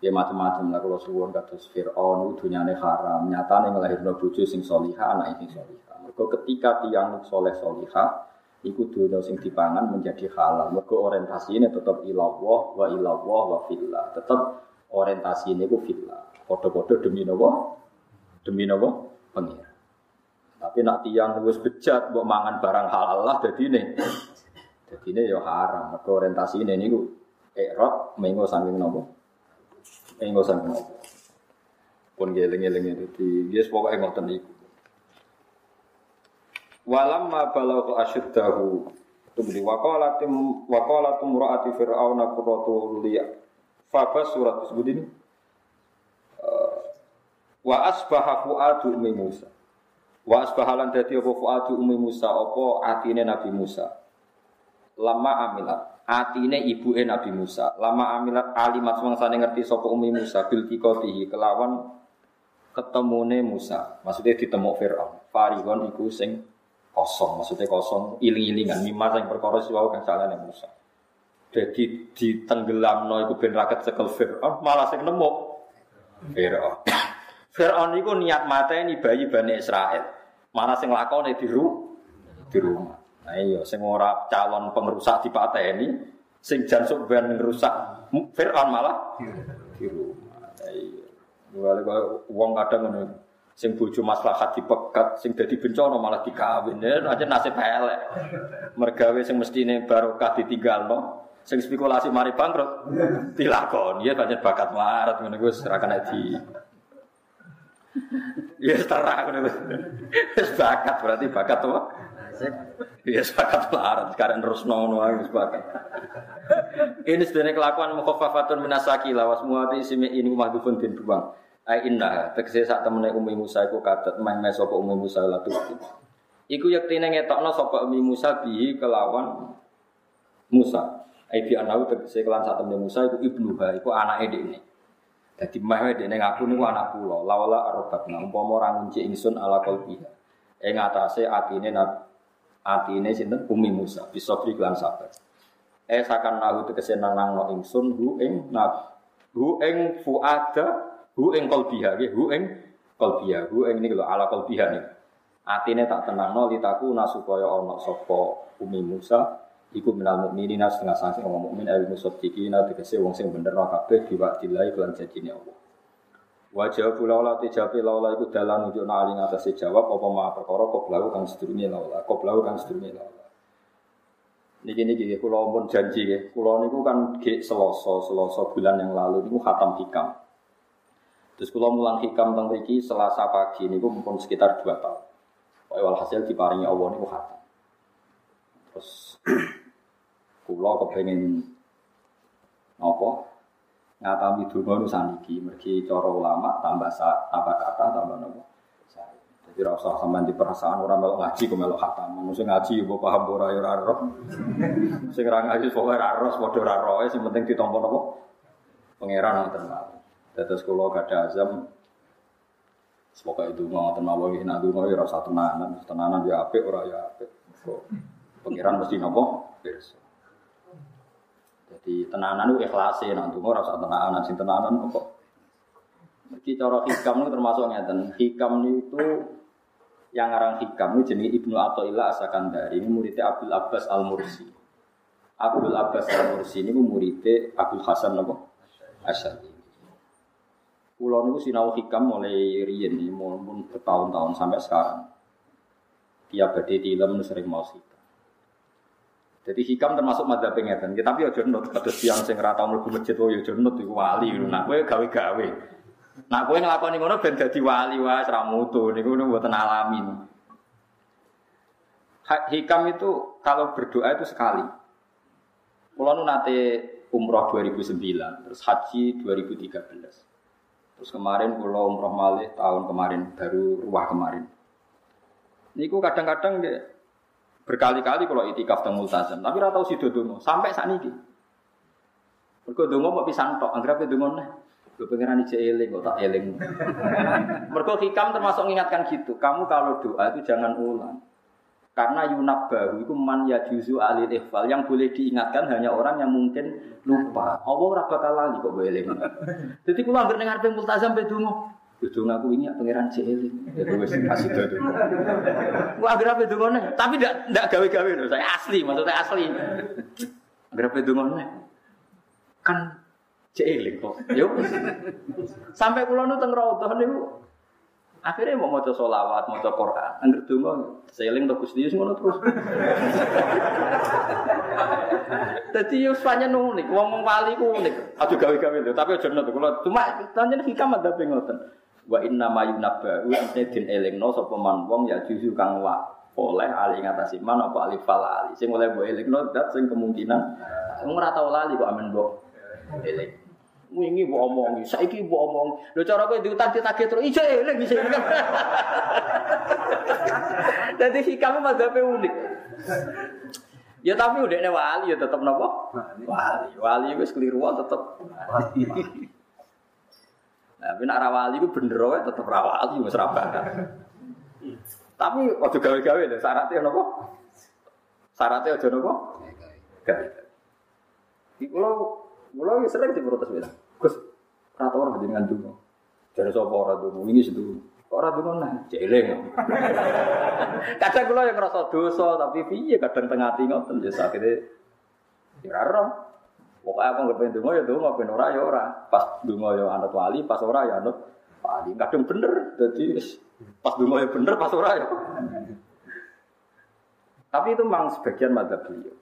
[SPEAKER 1] Ya macam-macam lah kula suwun kados Firaun dunyane haram, nyatane nglahirno bojo sing salihah, anak sing salihah. Mergo ketika tiang soleh soliha, iku dunia sing dipangan menjadi halal. Mergo orientasi ini tetap ilawah wa ilawah wa fillah. Tetap orientasi ini ku fillah. Podo-podo demi nopo, demi nopo pengir. Tapi nak tiang wis bejat, buat mangan barang halal lah. Jadi ini, jadi ini ya haram. Mergo orientasi ini niku erot mengo saking nopo, mengo saking nopo. Pun geleng-geleng itu, dia pokoknya ngoten iku. Walam ma balagha asyuddahu. Tumli waqalatim waqalatum ra'ati fir'auna qurratu liya. Fabas surat tersebut ini. Wa asbaha fuadu ummi Musa. Wa asbaha lan dadi apa fuadu ummi Musa apa atine Nabi Musa. Lama amilat atine ibuke Nabi Musa. Lama amilat alimat semangsane ngerti sapa ummi Musa bil kikotihi kelawan ketemune Musa. Maksudnya ditemuk Firaun. Farihon iku sing kosong, maksudnya kosong, iling-ilingan, mimar yang perkara siwau kan salah yang Musa. Jadi di tenggelam no iku ben raket sekel Fir'aun, malah sing nemu Fir'aun. Fir'aun itu niat mata ini bayi Bani Israel. Mana sing lakone di, ru di rumah. Nah iya, sing ora calon pengrusak di ini, sing jansuk ben ngerusak Fir'aun malah di rumah. Nah iya. Mulai uang kadang ngono sing bojo maslahat dipegat, sing dadi bencana malah dikawin. Ya aja nasib elek. Mergawe sing mestine barokah ditinggalno, sing spekulasi mari bangkrut dilakon. Ya pancen bakat marat ngono kuwi serahkan di Ya setara ngono Wis bakat berarti bakat apa? Ya bakat marat sekarang terus nono wis bakat. Ini sebenarnya kelakuan mukhafafatun minasaki lawas muati simi ini mahdufun din buang. Ai inna tegese sak temene Umi Musa iku kadet main mes sapa Umi Musa latu. Iku yektine ngetokno sapa Umi Musa bihi kelawan Musa. Ai bi anau tegese kelan sak temene Musa iku ibnu ha iku anake dekne. Dadi mah dekne ngaku niku anak kula. Lawala arbatna umpama ora ngunci ingsun ala qalbiha. Ing atase atine atine sinten Umi Musa bisa kelan sabar. Eh sakan nahu tegese nang nang ingsun hu ing nab hu ing fuada Hu ing qalbiha nggih, hu ing qalbiha, hu ing niku ala qalbiha niku. Atine tak tenangno litaku nasupaya ana sapa Umi Musa iku minal mukminina setengah sanksi wong mukmin al musaddiqina tegese wong sing bener kabeh diwakilai kelan janjine Allah. Wajah pula olah tijabi laula iku dalan nunjuk nali ngatasi jawab apa ma perkara koblau kang sedurunge laula koblau kang sedurunge laula. Niki niki kula pun janji nggih. Kula niku kan ge Selasa, Selasa bulan yang lalu niku khatam hikam. Terus kalau mulang hikam Riki selasa pagi ini pun sekitar dua tahun. Walhasil diparingi Allah ini khatam. Terus kepengen nopo ngatami dungo nusaniki mergi coro ulama tambah sa, tambah kata tambah nopo? Jadi rasa sama di perasaan orang melok ngaji kok melok khatam manusia ngaji ibu paham ora ya ora roh. Sing ra ngaji pokoke ra roh padha ra roh sing penting ditampa nopo? Pangeran ngoten Terus kalau gak ada azam, semoga itu mau tenawa ini nanti mau ya rasa tenanan, tenanan ya apik, ora ya apik. Pengiran mesti nopo, Jadi tenanan itu ikhlasin, nanti ora usah tenanan, sing tenanan kok. Iki cara hikam itu termasuk ngeten. Hikam itu yang ngarang hikam itu jenis Ibnu Athaillah Asakandari ini muridnya Abdul Abbas Al Mursi. Abdul Abbas Al Mursi ini muridnya Abdul Hasan apa? Asyari. Pulau ini sinau hikam mulai riyen mau bertahun-tahun sampai sekarang. Badai di ilmu sering mau hikam. Jadi hikam termasuk madzhab pengetan. Tapi aja nut kados tiyang sing ora tau mlebu masjid oh ya aja nut iku wali. Nah kowe gawe-gawe. Nah kowe nglakoni ngono ben dadi wali wae ora mutu niku mboten alami. Hikam itu kalau berdoa itu sekali. Kulo nu nate umroh 2009, terus haji 2013. Terus kemarin kulo umroh malih tahun kemarin, baru ruah kemarin. Niku kadang-kadang Berkali-kali kalau itikaf teng multazam, tapi ora tau sida donga sampai saat ini. Mergo donga mau pisan tok, anggere donga neh. Lu pengiran ije eling kok tak eling. [LAUGHS] Mergo hikam termasuk mengingatkan gitu. Kamu kalau doa itu jangan ulang. Karena yunab bahu itu man ya juzu alil ikhfal yang boleh diingatkan hanya orang yang mungkin lupa. Allah ora lali kok boleh. Jadi kula anggere ning arepe multazam donga. Itu ngaku ini pangeran cilik. Ya wis kasih itu. Gua agar apa dungone? Tapi ndak ndak gawe-gawe loh. Saya asli, maksudnya asli. Agar apa dungone? Kan cilik kok. Yo. Sampai kula nu teng raudhah niku akhirnya mau maca solawat, maca Quran. Angger donga seling to Gusti ngono terus. Dadi yo pancen unik, wong wali ku unik. Aja gawe-gawe lho, tapi aja nut kula cuma pancen hikam ada ngoten. Wa inna ma yunabba wa din elingno sapa man wong ya juzu kang wa oleh ali ngatasi man apa alif fal ali. Sing oleh mbok elingno dat sing kemungkinan. Wong ora tau lali kok amen mbok eling. Wingi mbok omongi saiki mbok omong lho cara kowe diutang ditagih terus ijo eling bisa [LAUGHS] Dadi hikam mazhabe unik. Ya tapi udah wali ya tetap nopo wali. Wali wis keliru tetep. Wali tapi nak rawali itu bener wae tetep rawali wis ra Tapi waktu gawe-gawe lho syaratnya nopo? Syaratnya aja nopo? Gawe. Iki kula kula sering diprotes bilang, Gus, ora tau ora jenengan donga. Jare sapa ora donga? Wingi sedu. Kok ora donga nah, jeleng. [LAUGHS] kadang kula yang ngerasa dosa tapi piye kadang tengah ati ngoten ya sakite. Ya ora Pokoknya aku nggak pengen ya dungo, pengen ora ya ora. Pas dungo ya anut wali, pas ora ya anut wali. Kadang bener, jadi pas dungo ya bener, pas ora ya. Tapi itu memang sebagian madzhab beliau.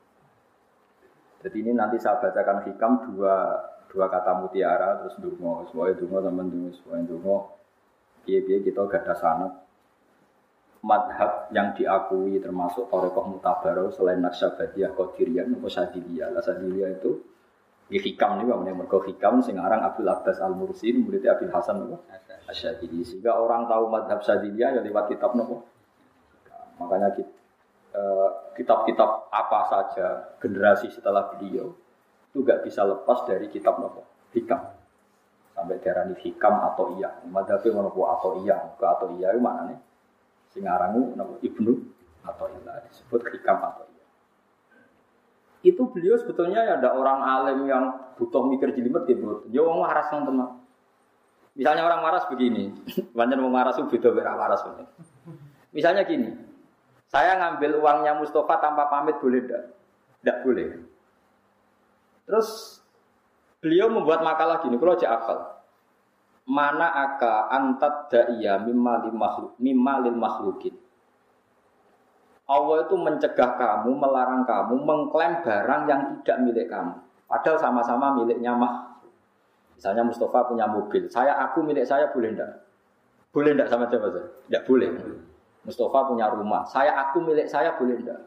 [SPEAKER 1] Jadi ini nanti saya bacakan hikam dua dua kata mutiara terus dungo, semuanya dungo teman dungo, semuanya dungo. Biar kita gak ada sanat madhab yang diakui termasuk Torekoh Mutabaro selain Naksabadiyah Qadiriyah atau Sadiliyah. Sadiliyah itu di hikam nih bang, mergo hikam sing aran Abdul Abbas Al Mursi muridnya Abdul Hasan nopo Asyadili. Sehingga orang tahu madhab Syadiliyah ya lewat kitab nopo. Makanya eh, kitab-kitab apa saja generasi setelah beliau itu gak bisa lepas dari kitab nopo hikam. Sampai daerah ini hikam atau iya. Madhabnya nopo atau iya, ke atau iya itu mana nih? Sing aran nopo ibnu atau iya disebut hikam atau iya itu beliau sebetulnya ya ada orang alim yang butuh mikir jelimet gitu. Dia orang waras yang teman. Misalnya orang waras begini, [LAUGHS] banyak orang waras beda beda waras bener. Misalnya gini, saya ngambil uangnya Mustafa tanpa pamit boleh tidak? Tidak boleh. Terus beliau membuat makalah gini, kalau aja akal. Mana aka antat da'iyya mimma lil makhluk, mimma lil makhlukin. Allah itu mencegah kamu, melarang kamu mengklaim barang yang tidak milik kamu. Padahal sama-sama miliknya mah. Misalnya Mustafa punya mobil, saya aku milik saya boleh enggak? Boleh enggak sama siapa saja? Enggak boleh. Mustafa punya rumah, saya aku milik saya boleh enggak?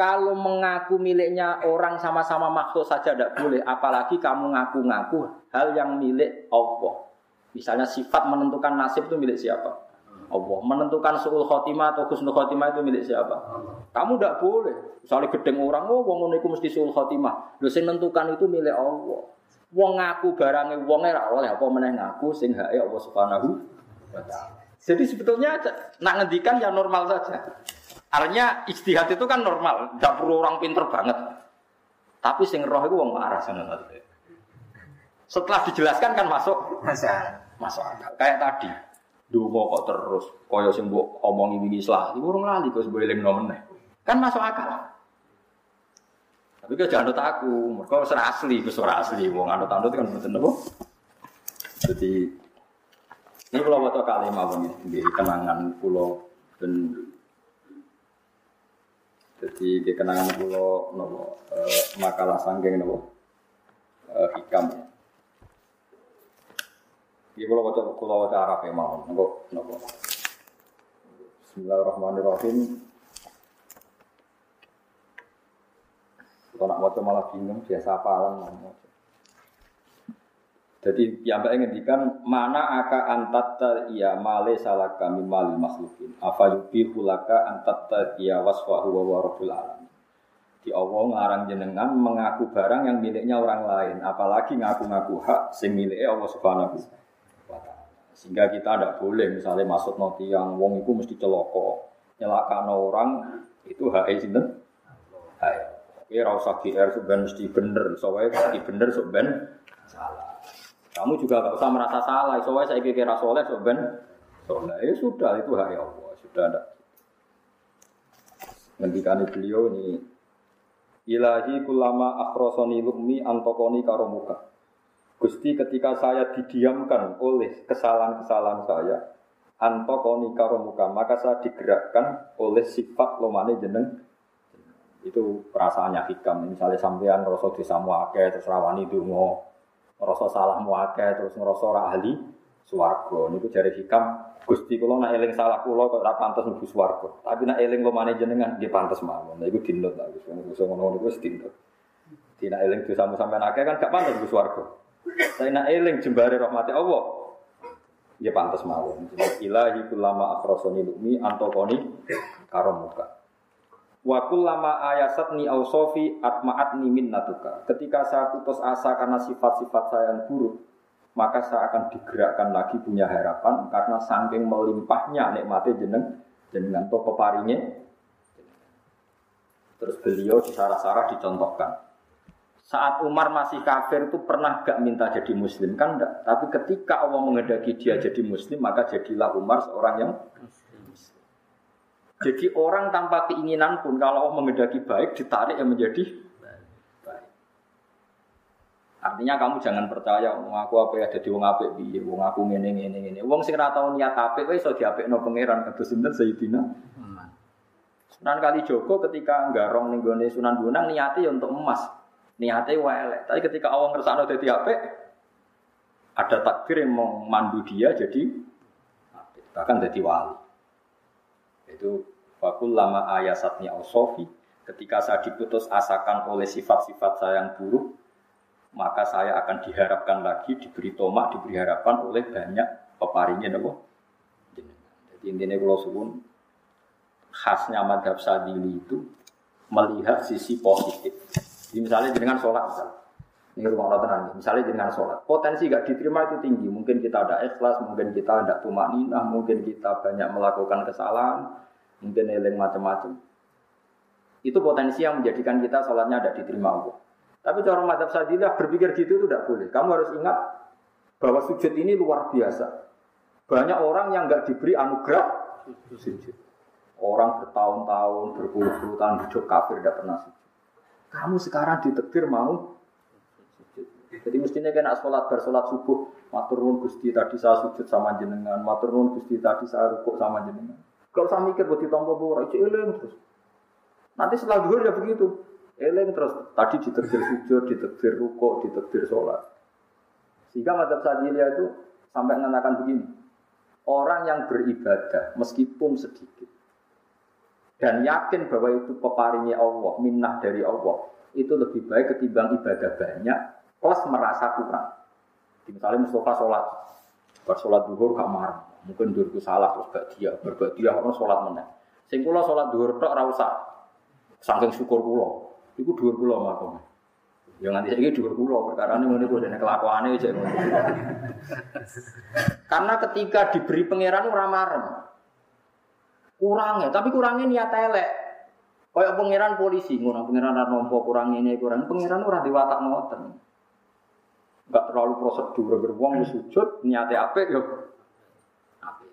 [SPEAKER 1] Kalau mengaku miliknya orang sama-sama makhluk saja tidak boleh, apalagi kamu ngaku-ngaku hal yang milik Allah. Misalnya sifat menentukan nasib itu milik siapa? Allah. Menentukan suul khotimah atau husnul khotimah itu milik siapa? Kamu tidak boleh. Misalnya gedeng orang, oh wong itu mesti suul khotimah. Lu sing menentukan itu milik Allah. Wong ngaku barangnya wong ora oleh apa meneh ngaku sing hake Allah Subhanahu wa taala. Jadi sebetulnya nak ngendikan ya normal saja. Artinya istihad itu kan normal, tidak perlu orang pinter banget. Tapi sing roh itu wong waras Setelah dijelaskan kan masuk masuk akal. Kayak tadi. Dungo kok terus kaya sing mbok omongi wingi salah, iku urung lali kok sebab eling meneh. Kan masuk akal. Tapi kau jangan aku, mereka wis asli, wis ora asli. Wong anut-anut kan mboten napa. Jadi ini kalau waktu kali mawon di kenangan pulau dan jadi di kenangan pulau nopo eh, makalah sanggeng nopo eh, hikam. Iki kula waca kula waca Arab ya mau. Napa napa. Bismillahirrahmanirrahim. Kalau nak waca malah bingung biasa apalan mau. Jadi yang baik ngendikan mana aka antatta iya male salah kami malil makhlukin. Apa yubi hulaka antatta iya waswahu wa rabbul alamin. Di Allah ngarang jenengan mengaku barang yang miliknya orang lain, apalagi ngaku-ngaku hak sing miliknya Allah Subhanahu sehingga kita tidak boleh misalnya masuk noti yang wong itu mesti celoko. Nyelakan orang itu hak sinten? Hak. Oke, rasa GR sebenarnya mesti bener. Soalnya mesti bener sebenarnya salah. Kamu juga gak usah merasa salah. Soalnya saya kira soleh sebenarnya soleh. Ya sudah itu hak Allah. Sudah ada. Ngendikani beliau ini Ilahi kulama akhrosoni lukmi antokoni karomuka Gusti ketika saya didiamkan oleh kesalahan-kesalahan saya, antokoni karomuka, maka saya digerakkan oleh sifat lomane jeneng itu perasaannya hikam. Misalnya sampean ngerasa desa muake terus rawani dungo, ngerasa salah muake terus ngerasa ahli swarga. Niku jari hikam Gusti kula nak eling salah kula kok ora pantes mlebu swarga. Tapi nak eling lomane jenengan nggih pantes mawon. Nah iku dinut lah wis niku wis dinut. Dina eling dosamu sampean akeh kan gak pantes mlebu swarga. Saya nak eling jembare rahmati Allah. Ya pantas mawon. Ilahi kulama akhrosoni lumi antokoni karomuka. Wa kullama ayasatni ausofi atma'atni minnatuka. Ketika saya putus asa karena sifat-sifat saya yang buruk, maka saya akan digerakkan lagi punya harapan karena saking melimpahnya nikmatnya jeneng jenengan to peparingnya. Terus beliau di sarah-sarah dicontohkan. Saat Umar masih kafir itu pernah gak minta jadi muslim kan enggak. Tapi ketika Allah mengendaki dia jadi muslim maka jadilah Umar seorang yang Jadi orang tanpa keinginan pun kalau Allah mengendaki baik ditarik yang menjadi. Artinya kamu jangan percaya wong aku apa ya jadi wong apik piye, wong aku ngene ngene ngene. Wong sing ora tau niat apik kowe iso diapikno pangeran kados sinten Sayyidina. Sunan Kalijogo ketika nggarong ning gone Sunan Bonang niate ya untuk emas niatnya welek. Tapi ketika Allah ngersakno dadi apik, ada takdir yang memandu dia jadi bahkan jadi wali. Itu wakul lama ayasatni sofi. Ketika saya diputus asakan oleh sifat-sifat saya yang buruk, maka saya akan diharapkan lagi, diberi tomak, diberi harapan oleh banyak peparingnya nopo. Jadi intinya kalau khasnya madhab sadili itu melihat sisi positif. Misalnya dengan sholat misalnya. Ini rumah Allah tenang. Misalnya dengan sholat. Potensi gak diterima itu tinggi. Mungkin kita ada ikhlas, mungkin kita ada tumak ninah, mungkin kita banyak melakukan kesalahan, mungkin eling macam-macam. Itu potensi yang menjadikan kita sholatnya ada diterima Allah. Tapi cara madhab sadilah berpikir gitu itu tidak boleh. Kamu harus ingat bahwa sujud ini luar biasa. Banyak orang yang nggak diberi anugerah sujud. Orang bertahun-tahun, berpuluh-puluh tahun hidup kafir tidak pernah sujud. Kamu sekarang ditekdir mau jadi mestinya kena sholat bersolat subuh, matur nuwun gusti tadi saya sujud sama jenengan, matur nuwun gusti tadi saya rukuk sama jenengan. Kalau saya mikir buat ditompo bora, itu eling terus. Nanti setelah duhur ya begitu, eling terus. Tadi ditekdir sujud, ditekdir rukuk, ditekdir sholat. Sehingga madzhab Sadilia itu sampai mengatakan begini, orang yang beribadah meskipun sedikit, dan yakin bahwa itu peparingnya Allah, minnah dari Allah, itu lebih baik ketimbang ibadah banyak plus merasa kurang. Misalnya Mustafa sholat, bersolat duhur gak marah, mungkin duhurku salah terus gak dia, berbuat dia kalau sholat menang. Sing kula sholat duhur tok rasa, saking syukur kula, itu duhur kula makom. Ya nanti saya dhuwur kula perkara ini ngene kuwi dene kelakuane aja [LAUGHS] Karena ketika diberi pangeran ora marem. Kurangnya, tapi kurangnya niat elek. Kayak pangeran polisi, ngono pangeran ora nompo kurang ini kurang pangeran ora diwatak ngoten. Enggak terlalu prosedur beruang sujud niatnya apik yo. Apik.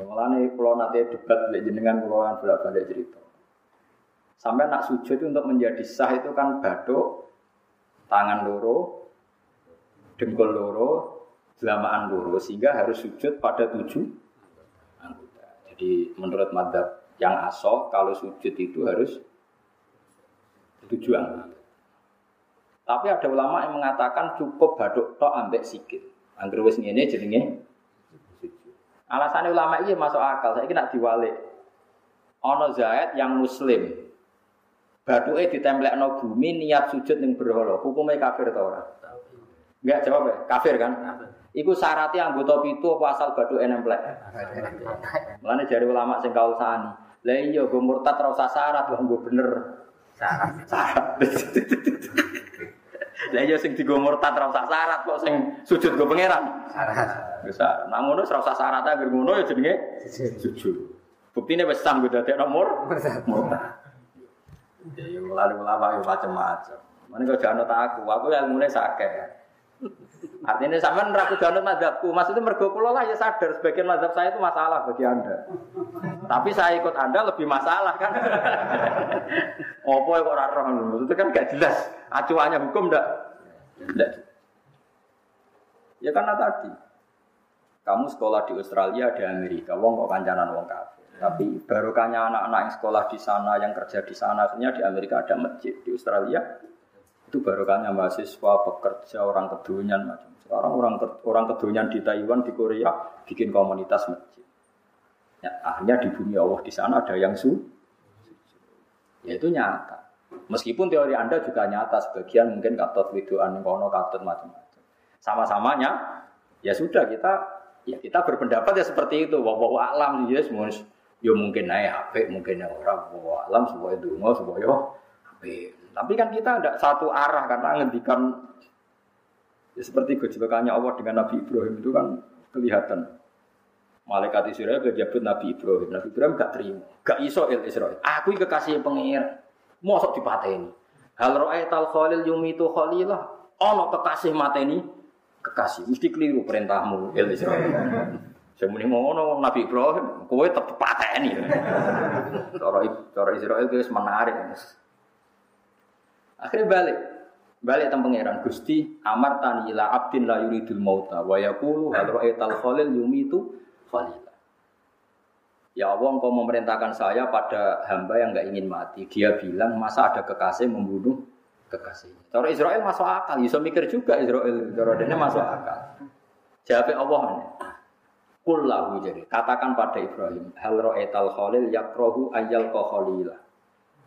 [SPEAKER 1] Ya malah nih kalau nanti debat jenengan kalau yang bolak-balik cerita. Sampai nak sujud itu untuk menjadi sah itu kan baduk, tangan loro, dengkul loro, jelamaan loro, sehingga harus sujud pada tujuh. Jadi menurut madhab yang asoh, kalau sujud itu harus tujuh anggota. Tapi ada ulama yang mengatakan cukup baduk tok ambek sikit. Angger wis ngene jenenge Alasannya ulama ini masuk akal. Saya nak diwalik. Ono Zaid yang muslim, Baduke no bumi niat sujud ning berhala. Hukumnya kafir atau ora? Enggak jawab ya, kafir kan? Iku syaratnya anggota pitu apa asal baduke nemplek? Mulane jari ulama sing kausani. Lah iya go murtad ora usah syarat kok nggo bener. Syarat. Syarat. Lah iya sing digo murtad ora usah syarat kok sing sujud go pangeran. Syarat. Wis syarat. Nah ngono ora usah syarat agar ngono ya jenenge sujud. Buktine wis sang go dadi nomor murtad. Ya lalu ulama ya macam-macam. Mana kau jangan aku, aku yang mulai sakit. Artinya sama neraku jangan madhabku, maksudnya mergo kulo lah ya sadar sebagian madhab saya itu masalah bagi anda. Tapi saya ikut anda lebih masalah kan. [LAUGHS] Opo kok raro itu kan gak jelas. Acuannya hukum ndak? Ndak. Ya karena tadi kamu sekolah di Australia di Amerika, wong kok kancanan wong kafir. Tapi barokahnya anak-anak yang sekolah di sana, yang kerja di sana, akhirnya di Amerika ada masjid, di Australia itu barokahnya mahasiswa, pekerja, orang kedunian macam. Sekarang orang orang kedunian di Taiwan, di Korea bikin komunitas masjid. Ya, akhirnya di bumi Allah di sana ada yang su, ya itu nyata. Meskipun teori Anda juga nyata, sebagian mungkin katut widoan kono katut macam-macam. Sama-samanya, ya sudah kita ya kita berpendapat ya seperti itu. Wah, alam semua Ya mungkin naik HP, mungkin naik orang bawa alam itu, nggak sebuah yo. Tapi kan kita ada satu arah karena ngendikan ya seperti kejelekannya Allah dengan Nabi Ibrahim itu kan kelihatan. Malaikat Israel kejabut Nabi Ibrahim. Nabi Ibrahim gak terima, gak iso il Israel. Aku kekasih pengir, mosok dipateni. Hal tal khalil yumitu khalilah. Ono kekasih mateni kekasih. Mesti keliru perintahmu il Israel. Saya muni ngono Nabi Ibrahim, kowe tetep pateni. Cara cara Israel wis menarik. Akhirnya balik. Balik teng pangeran Gusti amar tani ila abdin la yuridul mauta wa yaqulu hal ra'aital khalil yumitu khalila. Ya Allah engkau memerintahkan saya pada hamba yang nggak ingin mati. Dia bilang masa ada kekasih membunuh kekasih. Cara Israel masuk akal, bisa mikir juga Israel. Cara dia masuk akal. Jawab Allah. Kullahu jadi katakan pada Ibrahim hal ro'etal khalil yakrohu ayal ko khalila.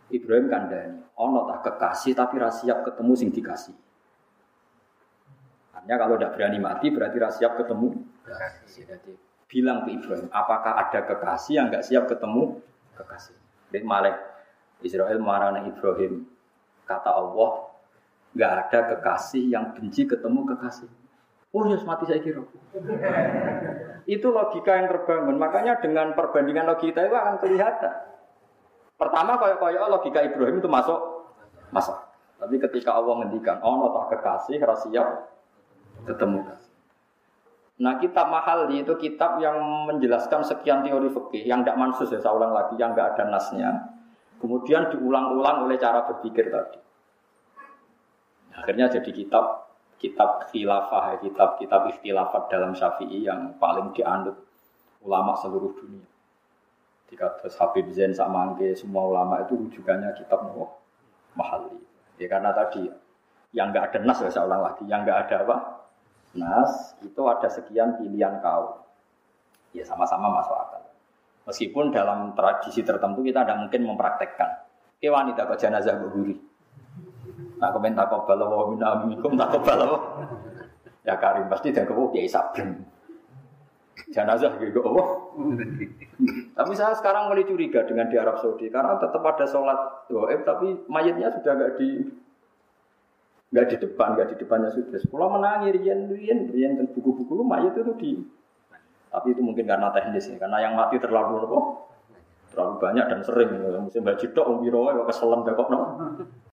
[SPEAKER 1] Ibrahim kandani ono tak kekasih tapi rasiap ketemu sing dikasih. Artinya kalau tidak berani mati berarti rasiap ketemu. Jadi bilang ke Ibrahim apakah ada kekasih yang nggak siap ketemu kekasih. Jadi Malik Israel marah Ibrahim kata Allah nggak ada kekasih yang benci ketemu kekasih. Oh ya mati saya kira. itu logika yang terbangun. Makanya dengan perbandingan logika itu akan kelihatan. Pertama kayak-kayak logika Ibrahim itu masuk masuk. Tapi ketika Allah ngendikan, oh tak kekasih rahasia ketemu Nah kitab mahal itu kitab yang menjelaskan sekian teori fikih yang tidak mansus ya saya ulang lagi yang nggak ada nasnya. Kemudian diulang-ulang oleh cara berpikir tadi. Akhirnya jadi kitab kitab khilafah, kitab-kitab ikhtilafat dalam syafi'i yang paling dianut ulama seluruh dunia. Terus Habib Zain Samangke, semua ulama itu rujukannya kitab Nuh Mahali. Ya karena tadi yang nggak ada nas ya saya lagi, yang nggak ada apa? Nas itu ada sekian pilihan kau. Ya sama-sama masuk akal. Meskipun dalam tradisi tertentu kita tidak mungkin mempraktekkan. Ke wanita kok jenazah berguri. Nah, komen tak kobal wa min amikum tak kobal Ya Karim pasti dan kau kiai sabrem. Jenazah gitu apa? tapi saya sekarang mulai curiga dengan di Arab Saudi karena tetap ada sholat goib tapi mayatnya sudah nggak di nggak di depan, nggak di depannya sudah. Pulau menangi rian rian rian dan buku-buku mayat itu di tapi itu mungkin karena teknis ya, karena yang mati terlalu apa? Terlalu banyak dan sering. Musim piro wae kok keselen kok no.